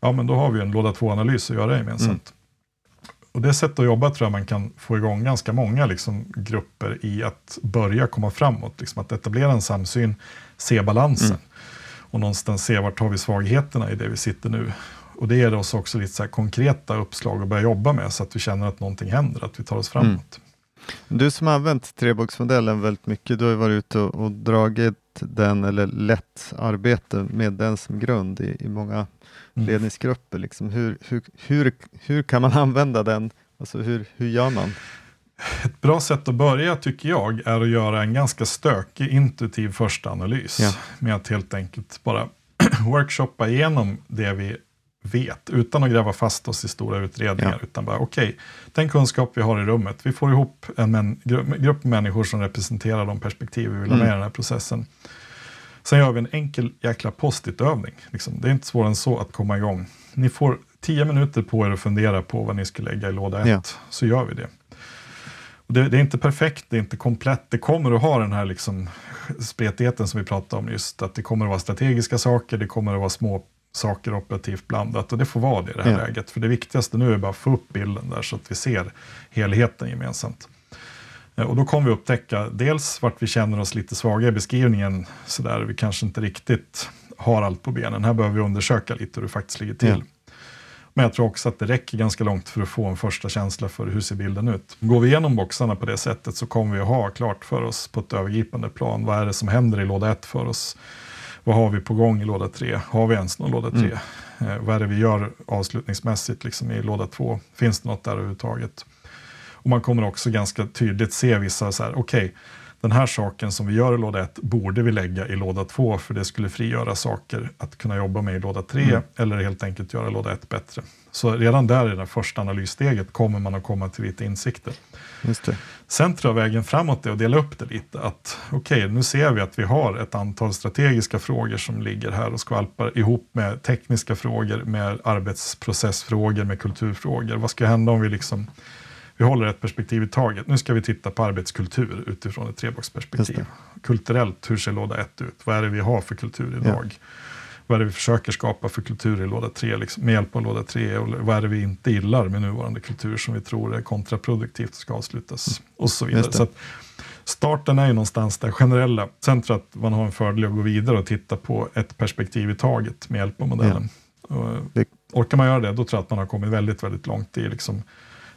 Speaker 2: Ja, men då har vi en låda 2-analys att göra gemensamt. Mm. Och det sättet att jobba tror jag man kan få igång ganska många liksom, grupper i att börja komma framåt. Liksom, att etablera en samsyn, se balansen mm. och någonstans se vart har vi svagheterna i det vi sitter nu. Och det ger oss också lite så konkreta uppslag att börja jobba med så att vi känner att någonting händer, att vi tar oss framåt.
Speaker 1: Mm. Du som har använt treboxmodellen väldigt mycket, du har varit ute och, och dragit den eller lett arbete med den som grund i, i många mm. ledningsgrupper. Liksom. Hur, hur, hur, hur kan man använda den? Alltså hur, hur gör man?
Speaker 2: Ett bra sätt att börja tycker jag är att göra en ganska stökig intuitiv första analys. Ja. Med att helt enkelt bara workshoppa igenom det vi vet utan att gräva fast oss i stora utredningar. Ja. Utan bara okej, okay, den kunskap vi har i rummet, vi får ihop en, grupp människor som representerar de perspektiv vi vill ha med mm. i den här processen. Sen gör vi en enkel jäkla post-it-övning. Liksom. Det är inte svårare än så att komma igång. Ni får tio minuter på er att fundera på vad ni ska lägga i låda ett, ja. så gör vi det. Det, det, är inte perfekt, det är inte komplett. Det kommer att ha den här liksom spretigheten som vi pratade om just. Att det kommer att vara strategiska saker, det kommer att vara små saker operativt blandat. Och det får vara det i det här ja. läget. För det viktigaste nu är bara att få upp bilden där så att vi ser helheten gemensamt. Eh, och då kommer vi upptäcka dels vart vi känner oss lite svaga i beskrivningen. Så där vi kanske inte riktigt har allt på benen. Här behöver vi undersöka lite hur det faktiskt ligger till. Ja. Men jag tror också att det räcker ganska långt för att få en första känsla för hur ser bilden ut. Går vi igenom boxarna på det sättet så kommer vi att ha klart för oss på ett övergripande plan. Vad är det som händer i låda 1 för oss? Vad har vi på gång i låda 3? Har vi ens någon låda 3? Mm. Eh, vad är det vi gör avslutningsmässigt liksom i låda 2? Finns det något där överhuvudtaget? Och man kommer också ganska tydligt se vissa så här, okej, okay, den här saken som vi gör i låda 1 borde vi lägga i låda 2 för det skulle frigöra saker att kunna jobba med i låda 3 mm. eller helt enkelt göra låda 1 bättre. Så redan där i det första analyssteget kommer man att komma till lite insikter. Sen tror jag vägen framåt är att dela upp det lite. Att okej, okay, nu ser vi att vi har ett antal strategiska frågor som ligger här och skvalpar ihop med tekniska frågor, med arbetsprocessfrågor, med kulturfrågor. Vad ska hända om vi liksom vi håller ett perspektiv i taget. Nu ska vi titta på arbetskultur utifrån ett treboxperspektiv. Kulturellt, hur ser låda 1 ut? Vad är det vi har för kultur idag? Ja. Vad är det vi försöker skapa för kultur i låda 3 liksom, med hjälp av låda 3? Och vad är det vi inte gillar med nuvarande kultur som vi tror är kontraproduktivt och ska avslutas? Mm. Och så vidare. Så starten är ju någonstans där generella. Sen tror jag att man har en fördel att gå vidare och titta på ett perspektiv i taget med hjälp av modellen. Ja. Och, orkar man göra det, då tror jag att man har kommit väldigt, väldigt långt i liksom,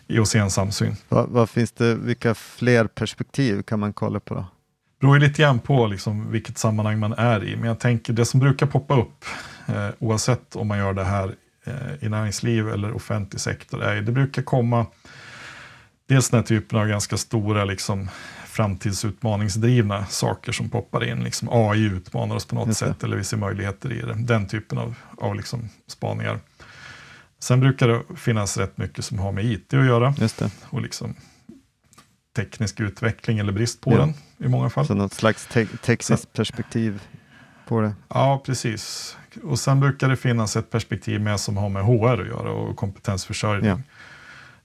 Speaker 2: i att se en samsyn.
Speaker 1: Vad, vad, finns det, vilka fler perspektiv kan man kolla på då?
Speaker 2: Det beror lite grann på liksom vilket sammanhang man är i. Men jag tänker det som brukar poppa upp, eh, oavsett om man gör det här eh, i näringsliv eller offentlig sektor, är det brukar komma dels den här typen av ganska stora liksom, framtidsutmaningsdrivna saker som poppar in. Liksom AI utmanar oss på något sätt eller vi ser möjligheter i det. Den typen av, av liksom spaningar. Sen brukar det finnas rätt mycket som har med IT att göra.
Speaker 1: Just det.
Speaker 2: Och liksom teknisk utveckling eller brist på ja. den i många fall.
Speaker 1: Så något slags te tekniskt perspektiv på det?
Speaker 2: Ja, precis. Och sen brukar det finnas ett perspektiv med som har med HR att göra och kompetensförsörjning.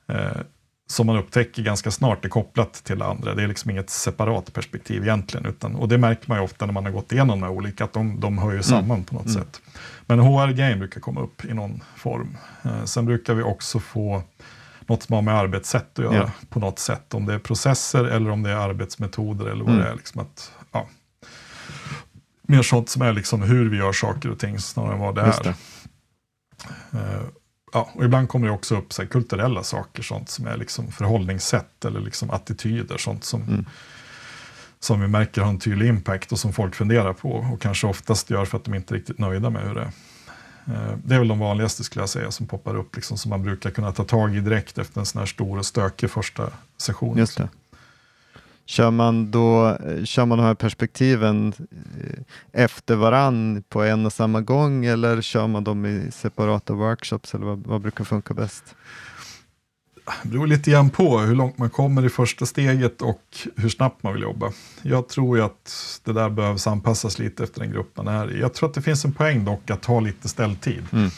Speaker 2: Ja. Eh, som man upptäcker ganska snart är kopplat till det andra. Det är liksom inget separat perspektiv egentligen. Utan, och det märker man ju ofta när man har gått igenom de här olika, att de, de hör ju samman mm. på något mm. sätt. Men HR-game brukar komma upp i någon form. Eh, sen brukar vi också få något som har med arbetssätt att göra ja. på något sätt. Om det är processer eller om det är arbetsmetoder eller vad mm. det är. Liksom att, ja. Mer sånt som är liksom hur vi gör saker och ting snarare än vad det Just är. Det. Uh, ja, och ibland kommer det också upp så här, kulturella saker, sånt som är liksom förhållningssätt eller liksom attityder, sånt som, mm. som vi märker har en tydlig impact och som folk funderar på och kanske oftast gör för att de inte är riktigt nöjda med hur det är. Eh, det är väl de vanligaste skulle jag säga som poppar upp, liksom, som man brukar kunna ta tag i direkt efter en sån här stor och stökig första session.
Speaker 1: Just det. Kör man, då, eh, kör man de här perspektiven eh, efter varann på en och samma gång eller kör man dem i separata workshops eller vad, vad brukar funka bäst?
Speaker 2: Beror lite grann på hur långt man kommer i första steget och hur snabbt man vill jobba. Jag tror ju att det där behövs anpassas lite efter den grupp man är i. Jag tror att det finns en poäng dock att ta lite ställtid. Mm.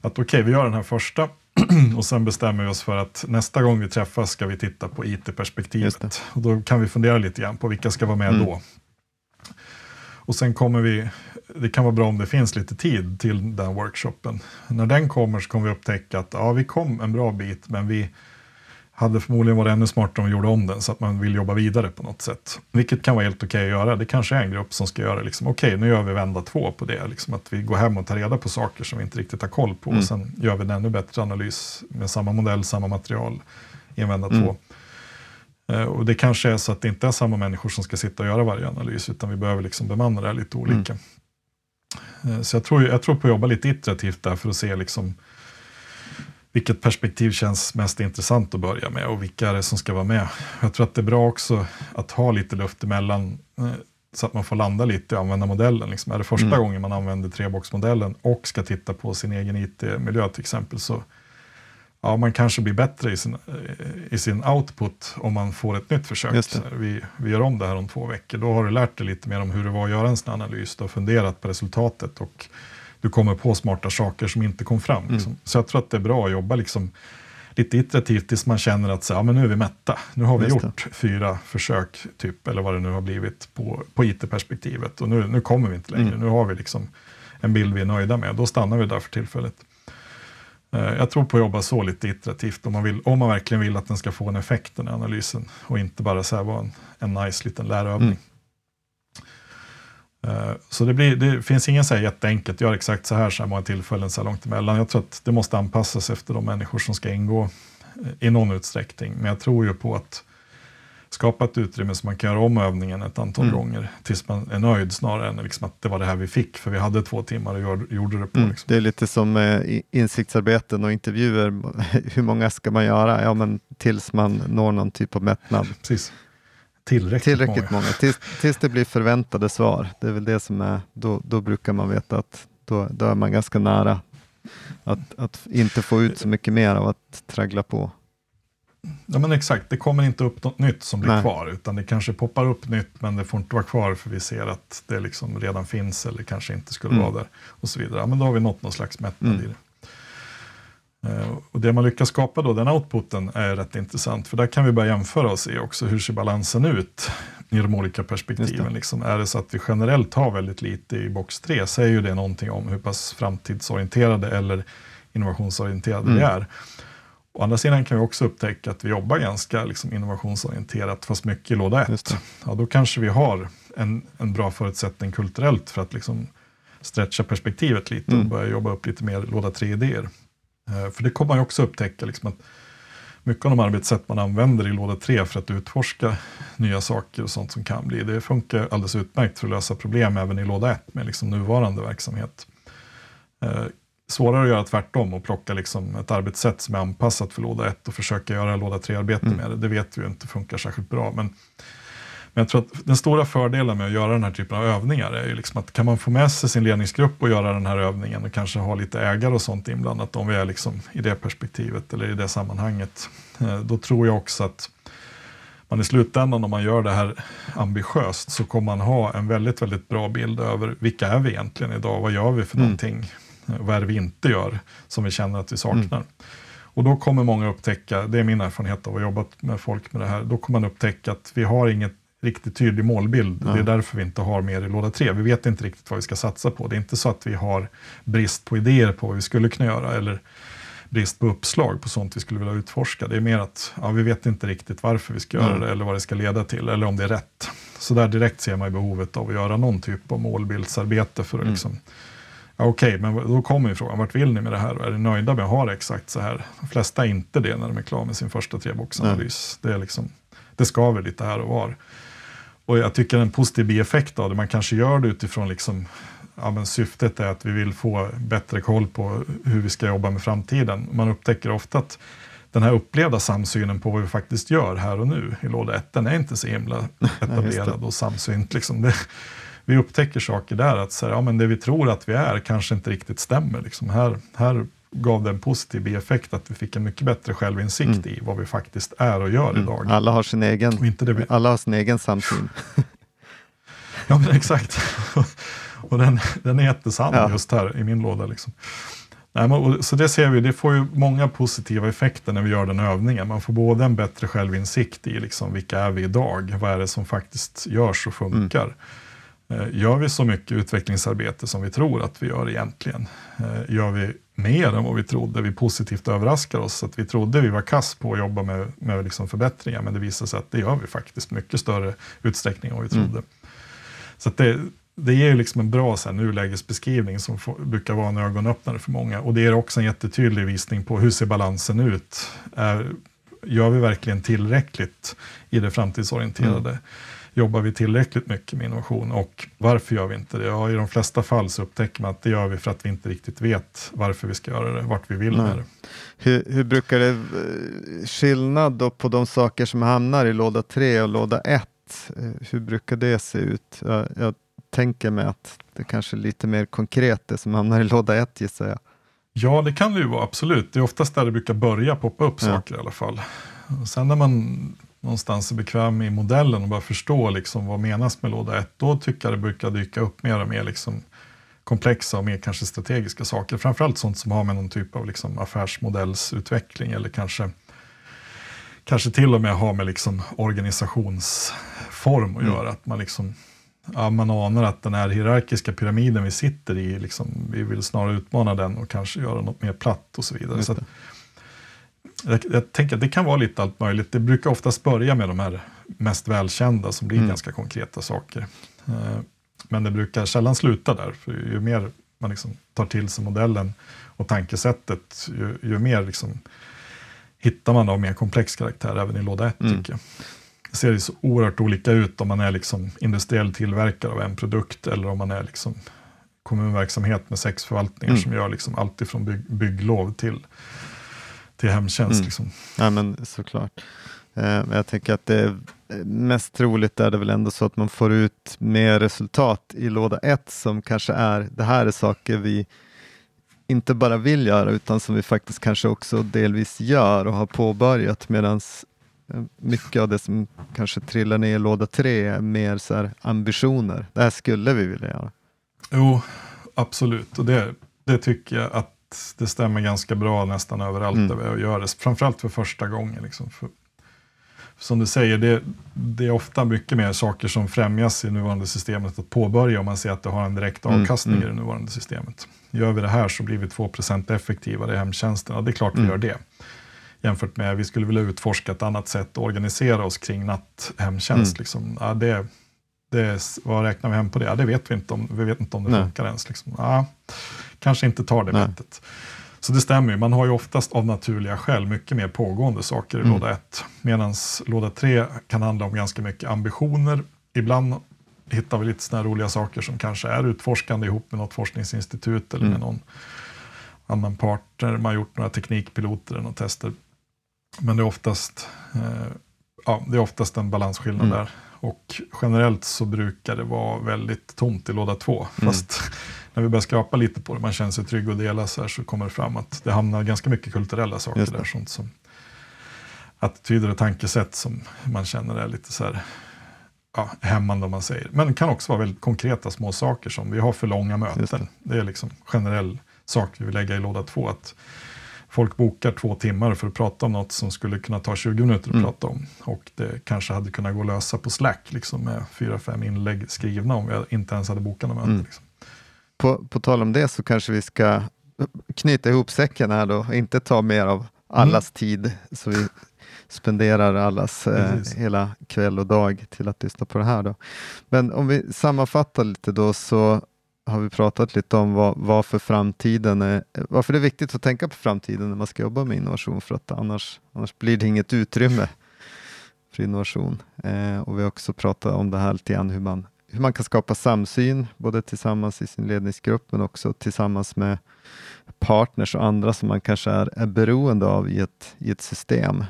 Speaker 2: Att okej, okay, vi gör den här första och sen bestämmer vi oss för att nästa gång vi träffas ska vi titta på IT-perspektivet. Och då kan vi fundera lite grann på vilka ska vara med mm. då. Och sen kommer vi, det kan vara bra om det finns lite tid till den workshopen. När den kommer så kommer vi upptäcka att ja, vi kom en bra bit, men vi hade förmodligen varit ännu smartare om vi gjorde om den så att man vill jobba vidare på något sätt. Vilket kan vara helt okej okay att göra. Det kanske är en grupp som ska göra, liksom, okej okay, nu gör vi vända två på det. Liksom att vi går hem och tar reda på saker som vi inte riktigt har koll på. Mm. Och sen gör vi en ännu bättre analys med samma modell, samma material i en vända mm. två. Eh, och det kanske är så att det inte är samma människor som ska sitta och göra varje analys, utan vi behöver liksom bemanna det här lite olika. Mm. Eh, så jag tror, jag tror på att jobba lite iterativt där för att se liksom, vilket perspektiv känns mest intressant att börja med och vilka är det som ska vara med. Jag tror att det är bra också att ha lite luft emellan eh, så att man får landa lite i användarmodellen. Liksom är det första mm. gången man använder treboxmodellen och ska titta på sin egen IT-miljö till exempel så ja, man kanske blir bättre i sin, i sin output om man får ett nytt försök. Vi, vi gör om det här om två veckor. Då har du lärt dig lite mer om hur det var att göra en sån analys. Du har funderat på resultatet och du kommer på smarta saker som inte kom fram. Mm. Liksom. Så jag tror att det är bra att jobba liksom lite iterativt tills man känner att så, ja, men nu är vi mätta. Nu har vi
Speaker 1: Just
Speaker 2: gjort fyra försök, typ, eller vad det nu har blivit på, på IT-perspektivet. Och nu, nu kommer vi inte längre.
Speaker 1: Mm.
Speaker 2: Nu har vi liksom en bild vi är nöjda med. Då stannar vi där för tillfället. Eh, Jag tror på att jobba så lite iterativt om man, vill, om man verkligen vill att den ska få en effekt, den här analysen. Och inte bara så här vara en, en nice liten lärövning.
Speaker 1: Mm.
Speaker 2: Eh, Så det, blir, det finns ingen så här jätteenkelt, gör exakt så här så här många tillfällen så här långt emellan. Jag tror att det måste anpassas efter de människor som ska ingå eh, i någon utsträckning. Men jag tror ju på att skapa ett utrymme så man kan göra om övningen ett antal
Speaker 1: Mm.
Speaker 2: gånger tills man är nöjd snarare än liksom att det var det här vi fick för vi hade två timmar och gör- gjorde det på.
Speaker 1: Mm.
Speaker 2: Liksom.
Speaker 1: Det är lite som eh, insiktsarbeten och intervjuer. Hur många ska man göra? Ja, men tills man når någon typ av mättnad.
Speaker 2: Precis. Tillräckligt,
Speaker 1: Tillräckligt
Speaker 2: många.
Speaker 1: många, tills, tills det blir förväntade svar. Det är väl det som är, då, då brukar man veta att då, då är man ganska nära att, att inte få ut så mycket mer av att traggla på.
Speaker 2: Ja men exakt, det kommer inte upp något nytt som blir
Speaker 1: Nej.
Speaker 2: kvar. Utan det kanske poppar upp nytt men det får inte vara kvar för vi ser att det liksom redan finns eller kanske inte skulle
Speaker 1: Mm.
Speaker 2: vara där. Och så vidare. Ja, men då har vi nått någon slags mättnad
Speaker 1: Mm.
Speaker 2: i det. Eh, Och det man lyckas skapa då, den outputen, är rätt intressant. För där kan vi börja jämföra och se också hur ser balansen ut i de olika perspektiven.
Speaker 1: det.
Speaker 2: Liksom, är det så att vi generellt har väldigt lite i box 3 säger ju det någonting om hur pass framtidsorienterade eller innovationsorienterade vi
Speaker 1: Mm.
Speaker 2: är. Å andra sidan kan vi också upptäcka att vi jobbar ganska liksom, innovationsorienterat fast mycket i låda
Speaker 1: Just
Speaker 2: 1.
Speaker 1: det.
Speaker 2: Ja, då kanske vi har en, en bra förutsättning kulturellt för att liksom, stretcha perspektivet lite och
Speaker 1: Mm.
Speaker 2: börja jobba upp lite mer låda 3-idéer. Eh, för det kommer man ju också upptäcka liksom, att mycket av de arbetssätt man använder i låda 3 för att utforska nya saker och sånt som kan bli, det funkar alldeles utmärkt för att lösa problem även i låda 1 med liksom nuvarande verksamhet. Eh, svårare att göra tvärtom och plocka liksom ett arbetssätt som är anpassat för låda 1 och försöka göra låda 3-arbete
Speaker 1: Mm.
Speaker 2: med det. Det vet vi ju inte funkar särskilt bra. Men, men jag tror att den stora fördelen med att göra den här typen av övningar är ju liksom att kan man få med sig sin ledningsgrupp och göra den här övningen och kanske ha lite ägare och sånt inblandat om vi är liksom i det perspektivet eller i det sammanhanget. eh, Då tror jag också att man i slutändan om man gör det här ambitiöst så kommer man ha en väldigt, väldigt bra bild över vilka är vi egentligen idag? Vad gör vi för
Speaker 1: Mm.
Speaker 2: någonting? Vad är det vi inte gör som vi känner att vi saknar?
Speaker 1: Mm.
Speaker 2: Och då kommer många upptäcka, det är min erfarenhet av att ha jobbat med folk med det här, då kommer man upptäcka att vi har inget riktigt tydlig målbild.
Speaker 1: Ja.
Speaker 2: Det är därför vi inte har mer i låda 3. Vi vet inte riktigt vad vi ska satsa på. Det är inte så att vi har brist på idéer på vad vi skulle kunna göra eller brist på uppslag på sånt vi skulle vilja utforska. Det är mer att ja, vi vet inte riktigt varför vi ska göra
Speaker 1: Mm.
Speaker 2: det eller vad det ska leda till eller om det är rätt. Så där direkt ser man behovet av att göra någon typ av målbildsarbete för att
Speaker 1: Mm.
Speaker 2: liksom Okej, men då kommer ju frågan, vart vill ni med det här? Är ni nöjda med att ha det exakt så här? De flesta är inte det när de är klara med sin första treboxanalys. Det, är liksom, det skaver lite här och var. Och jag tycker en positiv bieffekt av det, man kanske gör det utifrån liksom, ja, men syftet är att vi vill få bättre koll på hur vi ska jobba med framtiden. Man upptäcker ofta att den här upplevda samsynen på vad vi faktiskt gör här och nu i låda 1, den är inte så himla etablerad och samsynt. Liksom. Det, vi upptäcker saker där, att så här, ja, men det vi tror att vi är kanske inte riktigt stämmer. Liksom. Här, här gav det en positiv bieffekt att vi fick en mycket bättre självinsikt
Speaker 1: Mm.
Speaker 2: i vad vi faktiskt är och gör idag.
Speaker 1: Alla har sin egen,
Speaker 2: Och inte det vi,
Speaker 1: alla har sin egen samsyn.
Speaker 2: Ja, men exakt. och den, den är jättesann
Speaker 1: Ja.
Speaker 2: just här i min låda. Liksom. Nej, men, så det ser vi, det får ju många positiva effekter när vi gör den övningen. Man får både en bättre självinsikt i liksom, vilka är vi idag, vad är det som faktiskt görs och funkar. Eh, Gör vi så mycket utvecklingsarbete som vi tror att vi gör egentligen? Eh, Gör vi mer än vad vi trodde? Vi positivt överraskar oss. Att vi trodde vi var kass på att jobba med, med liksom förbättringar, men det visar sig att det gör vi faktiskt mycket större utsträckning än vad vi
Speaker 1: Mm.
Speaker 2: trodde. Så att det, det ger ju liksom en bra så här, nulägesbeskrivning som får, brukar vara en ögonöppnare för många. Och det är också en jättetydlig visning på hur ser balansen ut? Är, gör vi verkligen tillräckligt i det framtidsorienterade? Jobbar vi tillräckligt mycket med innovation och varför gör vi inte det? Ja, I de flesta fall så upptäcker man att det gör vi för att vi inte riktigt vet varför vi ska göra det, vart vi vill
Speaker 1: Nej.
Speaker 2: med det.
Speaker 1: Hur, hur brukar det eh, skillnad då på de saker som hamnar i låda 3 och låda 1? Hur brukar det se ut? Jag, jag tänker mig att det kanske är lite mer konkret det som hamnar i låda 1 gissar jag.
Speaker 2: Ja, det kan det ju vara, absolut. Det är oftast där det brukar börja poppa upp
Speaker 1: Ja.
Speaker 2: saker i alla fall. Och sen när man någonstans är bekväm i modellen och bara förstår liksom vad menas med låda 1, då tycker jag det brukar dyka upp mer och mer liksom komplexa och mer kanske strategiska saker. Framförallt sånt som har med någon typ av liksom affärsmodellsutveckling eller kanske, kanske till och med har med liksom organisationsform att mm. göra. Att man, liksom, ja, man anar att den här hierarkiska pyramiden vi sitter i, liksom, vi vill snarare utmana den och kanske göra något mer platt och så vidare. Så att, jag, jag, tänker att det kan vara lite allt möjligt. Det brukar oftast börja med de här mest välkända som blir mm. ganska konkreta saker. Eh, men det brukar sällan sluta där, för ju mer man liksom tar till sig modellen och tankesättet, ju, ju mer liksom hittar man av mer komplex karaktär även i låda 1 mm. tycker jag. Det ser ju så oerhört olika ut om man är liksom industriell tillverkare av en produkt eller om man är liksom kommunverksamhet med sex förvaltningar mm. som gör liksom allt ifrån bygg, bygglov till, till hemtjänst. Mm. Liksom.
Speaker 1: Ja, men såklart. Eh, jag tänker att det mest troligt är det väl ändå så att man får ut mer resultat i låda 1 som kanske är, det här är saker vi inte bara vill göra utan som vi faktiskt kanske också delvis gör och har påbörjat medan eh, mycket av det som kanske trillar ner i låda 3 är mer så här ambitioner. Det här skulle vi vilja göra.
Speaker 2: Jo, absolut och det, det tycker jag att det stämmer ganska bra nästan överallt mm. där vi gör det. Framförallt för första gången. Liksom. För som du säger, det, det, är ofta mycket mer saker som främjas i nuvarande systemet att påbörja om man ser att det har en direkt mm, avkastning mm, i det nuvarande systemet. Gör vi det här så blir vi 2 effektivare i hemtjänsten. Ja, det är klart vi mm. gör det. Jämfört med, vi skulle vilja utforska ett annat sätt att organisera oss kring natthemtjänst. Mm. Liksom. Ja, det, det, vad räknar vi hem på det? Ja, det vet vi inte om, vi vet inte om det Nej. funkar ens. Liksom. Ja, kanske inte tar det bettet. Så det stämmer ju, man har ju oftast av naturliga skäl mycket mer pågående saker i mm. låda 1. Medan låda 3 kan handla om ganska mycket ambitioner. Ibland hittar vi lite sådana roliga saker som kanske är utforskande ihop med något forskningsinstitut eller mm. med någon annan partner. Man har gjort några teknikpiloter eller några tester. Men det är oftast, eh, ja, det är oftast en balansskillnad mm. där. Och generellt så brukar det vara väldigt tomt i låda 2. Mm. Fast när vi börjar skrapa lite på det, man känner sig trygg och dela så här, så kommer det fram att det hamnar ganska mycket kulturella saker där. Sånt som attityder och tankesätt som man känner är lite så här, ja, hämmande om man säger. Men det kan också vara väldigt konkreta små saker som vi har för långa möten. Det. det. är liksom generell sak vi vill lägga i låda två. Att folk bokar två timmar för att prata om något som skulle kunna ta 20 minuter att mm. prata om. Och det kanske hade kunnat gå att lösa på Slack liksom med fyra, fem inlägg skrivna om vi inte ens hade bokat något möte. Mm. Liksom
Speaker 1: på, på tal om det så kanske vi ska knyta ihop säcken här då, inte ta mer av allas mm. tid, så vi spenderar allas eh, hela kväll och dag till att lyssna på det här. Då. Men om vi sammanfattar lite då så har vi pratat lite om vad, varför framtiden är, varför det är viktigt att tänka på framtiden när man ska jobba med innovation, för att annars, annars blir det inget utrymme för innovation. Eh, och vi har också pratat om det här lite grann, hur man hur man kan skapa samsyn, både tillsammans i sin ledningsgrupp men också tillsammans med partners och andra som man kanske är, är beroende av i ett, i ett system.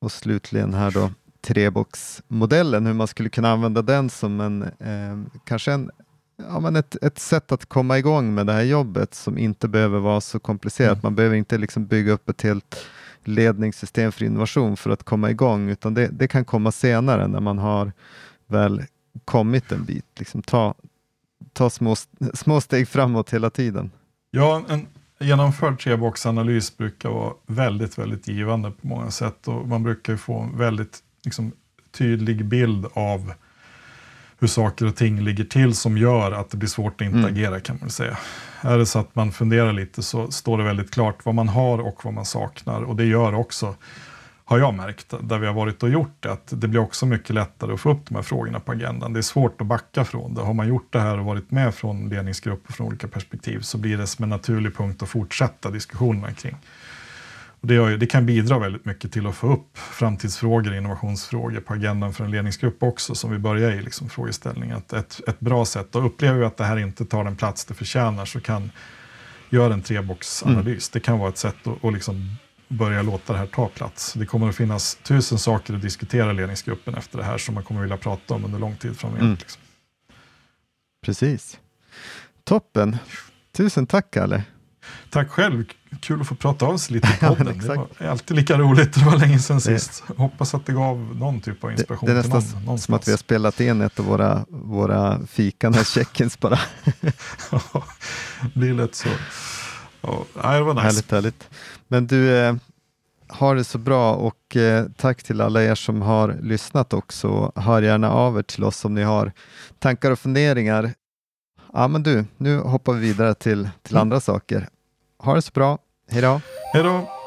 Speaker 1: Och slutligen här då treboxmodellen, hur man skulle kunna använda den som en, eh, kanske en, ja, men ett, ett sätt att komma igång med det här jobbet som inte behöver vara så komplicerat. Mm. Man behöver inte liksom bygga upp ett helt ledningssystem för innovation för att komma igång, utan det, det kan komma senare när man har väl kommit en bit. Liksom ta ta små, små steg framåt hela tiden.
Speaker 2: Ja, en genomförd treboxanalys brukar vara väldigt, väldigt givande på många sätt och man brukar få en väldigt liksom, tydlig bild av hur saker och ting ligger till som gör att det blir svårt att mm. agera kan man säga. Är det så att man funderar lite så står det väldigt klart vad man har och vad man saknar och det gör också har jag märkt, där vi har varit och gjort det, att det blir också mycket lättare att få upp de här frågorna på agendan. Det är svårt att backa från det. Har man gjort det här och varit med från ledningsgrupper från olika perspektiv så blir det som en naturlig punkt att fortsätta diskussionerna kring. Det, det, kan bidra väldigt mycket till att få upp framtidsfrågor, innovationsfrågor på agendan för en ledningsgrupp också, som vi börjar i liksom, frågeställningen. Att ett, ett bra sätt, och upplever vi att det här inte tar den plats det förtjänar så kan göra en treboxanalys. Mm. Det kan vara ett sätt att, att liksom börja låta det här ta plats. Det kommer att finnas tusen saker att diskutera i ledningsgruppen efter det här som man kommer att vilja prata om under lång tid framöver. Mm. Liksom.
Speaker 1: Precis. Toppen. Tusen tack Kalle.
Speaker 2: Tack själv. Kul att få prata av sig lite i
Speaker 1: Ja,
Speaker 2: podden.
Speaker 1: men
Speaker 2: det var alltid lika roligt. Det var länge sedan
Speaker 1: Det-
Speaker 2: sist. Hoppas att det gav någon typ av
Speaker 1: Det,
Speaker 2: inspiration
Speaker 1: det är
Speaker 2: till
Speaker 1: nästan
Speaker 2: någon.
Speaker 1: som
Speaker 2: någonstans.
Speaker 1: att vi har spelat in ett av våra, våra fika, när check-ins bara.
Speaker 2: Ja, det blir lätt så. Ja, det var nice.
Speaker 1: Härligt, härligt. Men du, eh, har det så bra och eh, tack till alla er som har lyssnat också. Hör gärna av er till oss om ni har tankar och funderingar. Ja, men du, nu hoppar vi vidare till, till
Speaker 2: Mm.
Speaker 1: andra saker. Ha det så bra. Hej då!
Speaker 2: Hej då!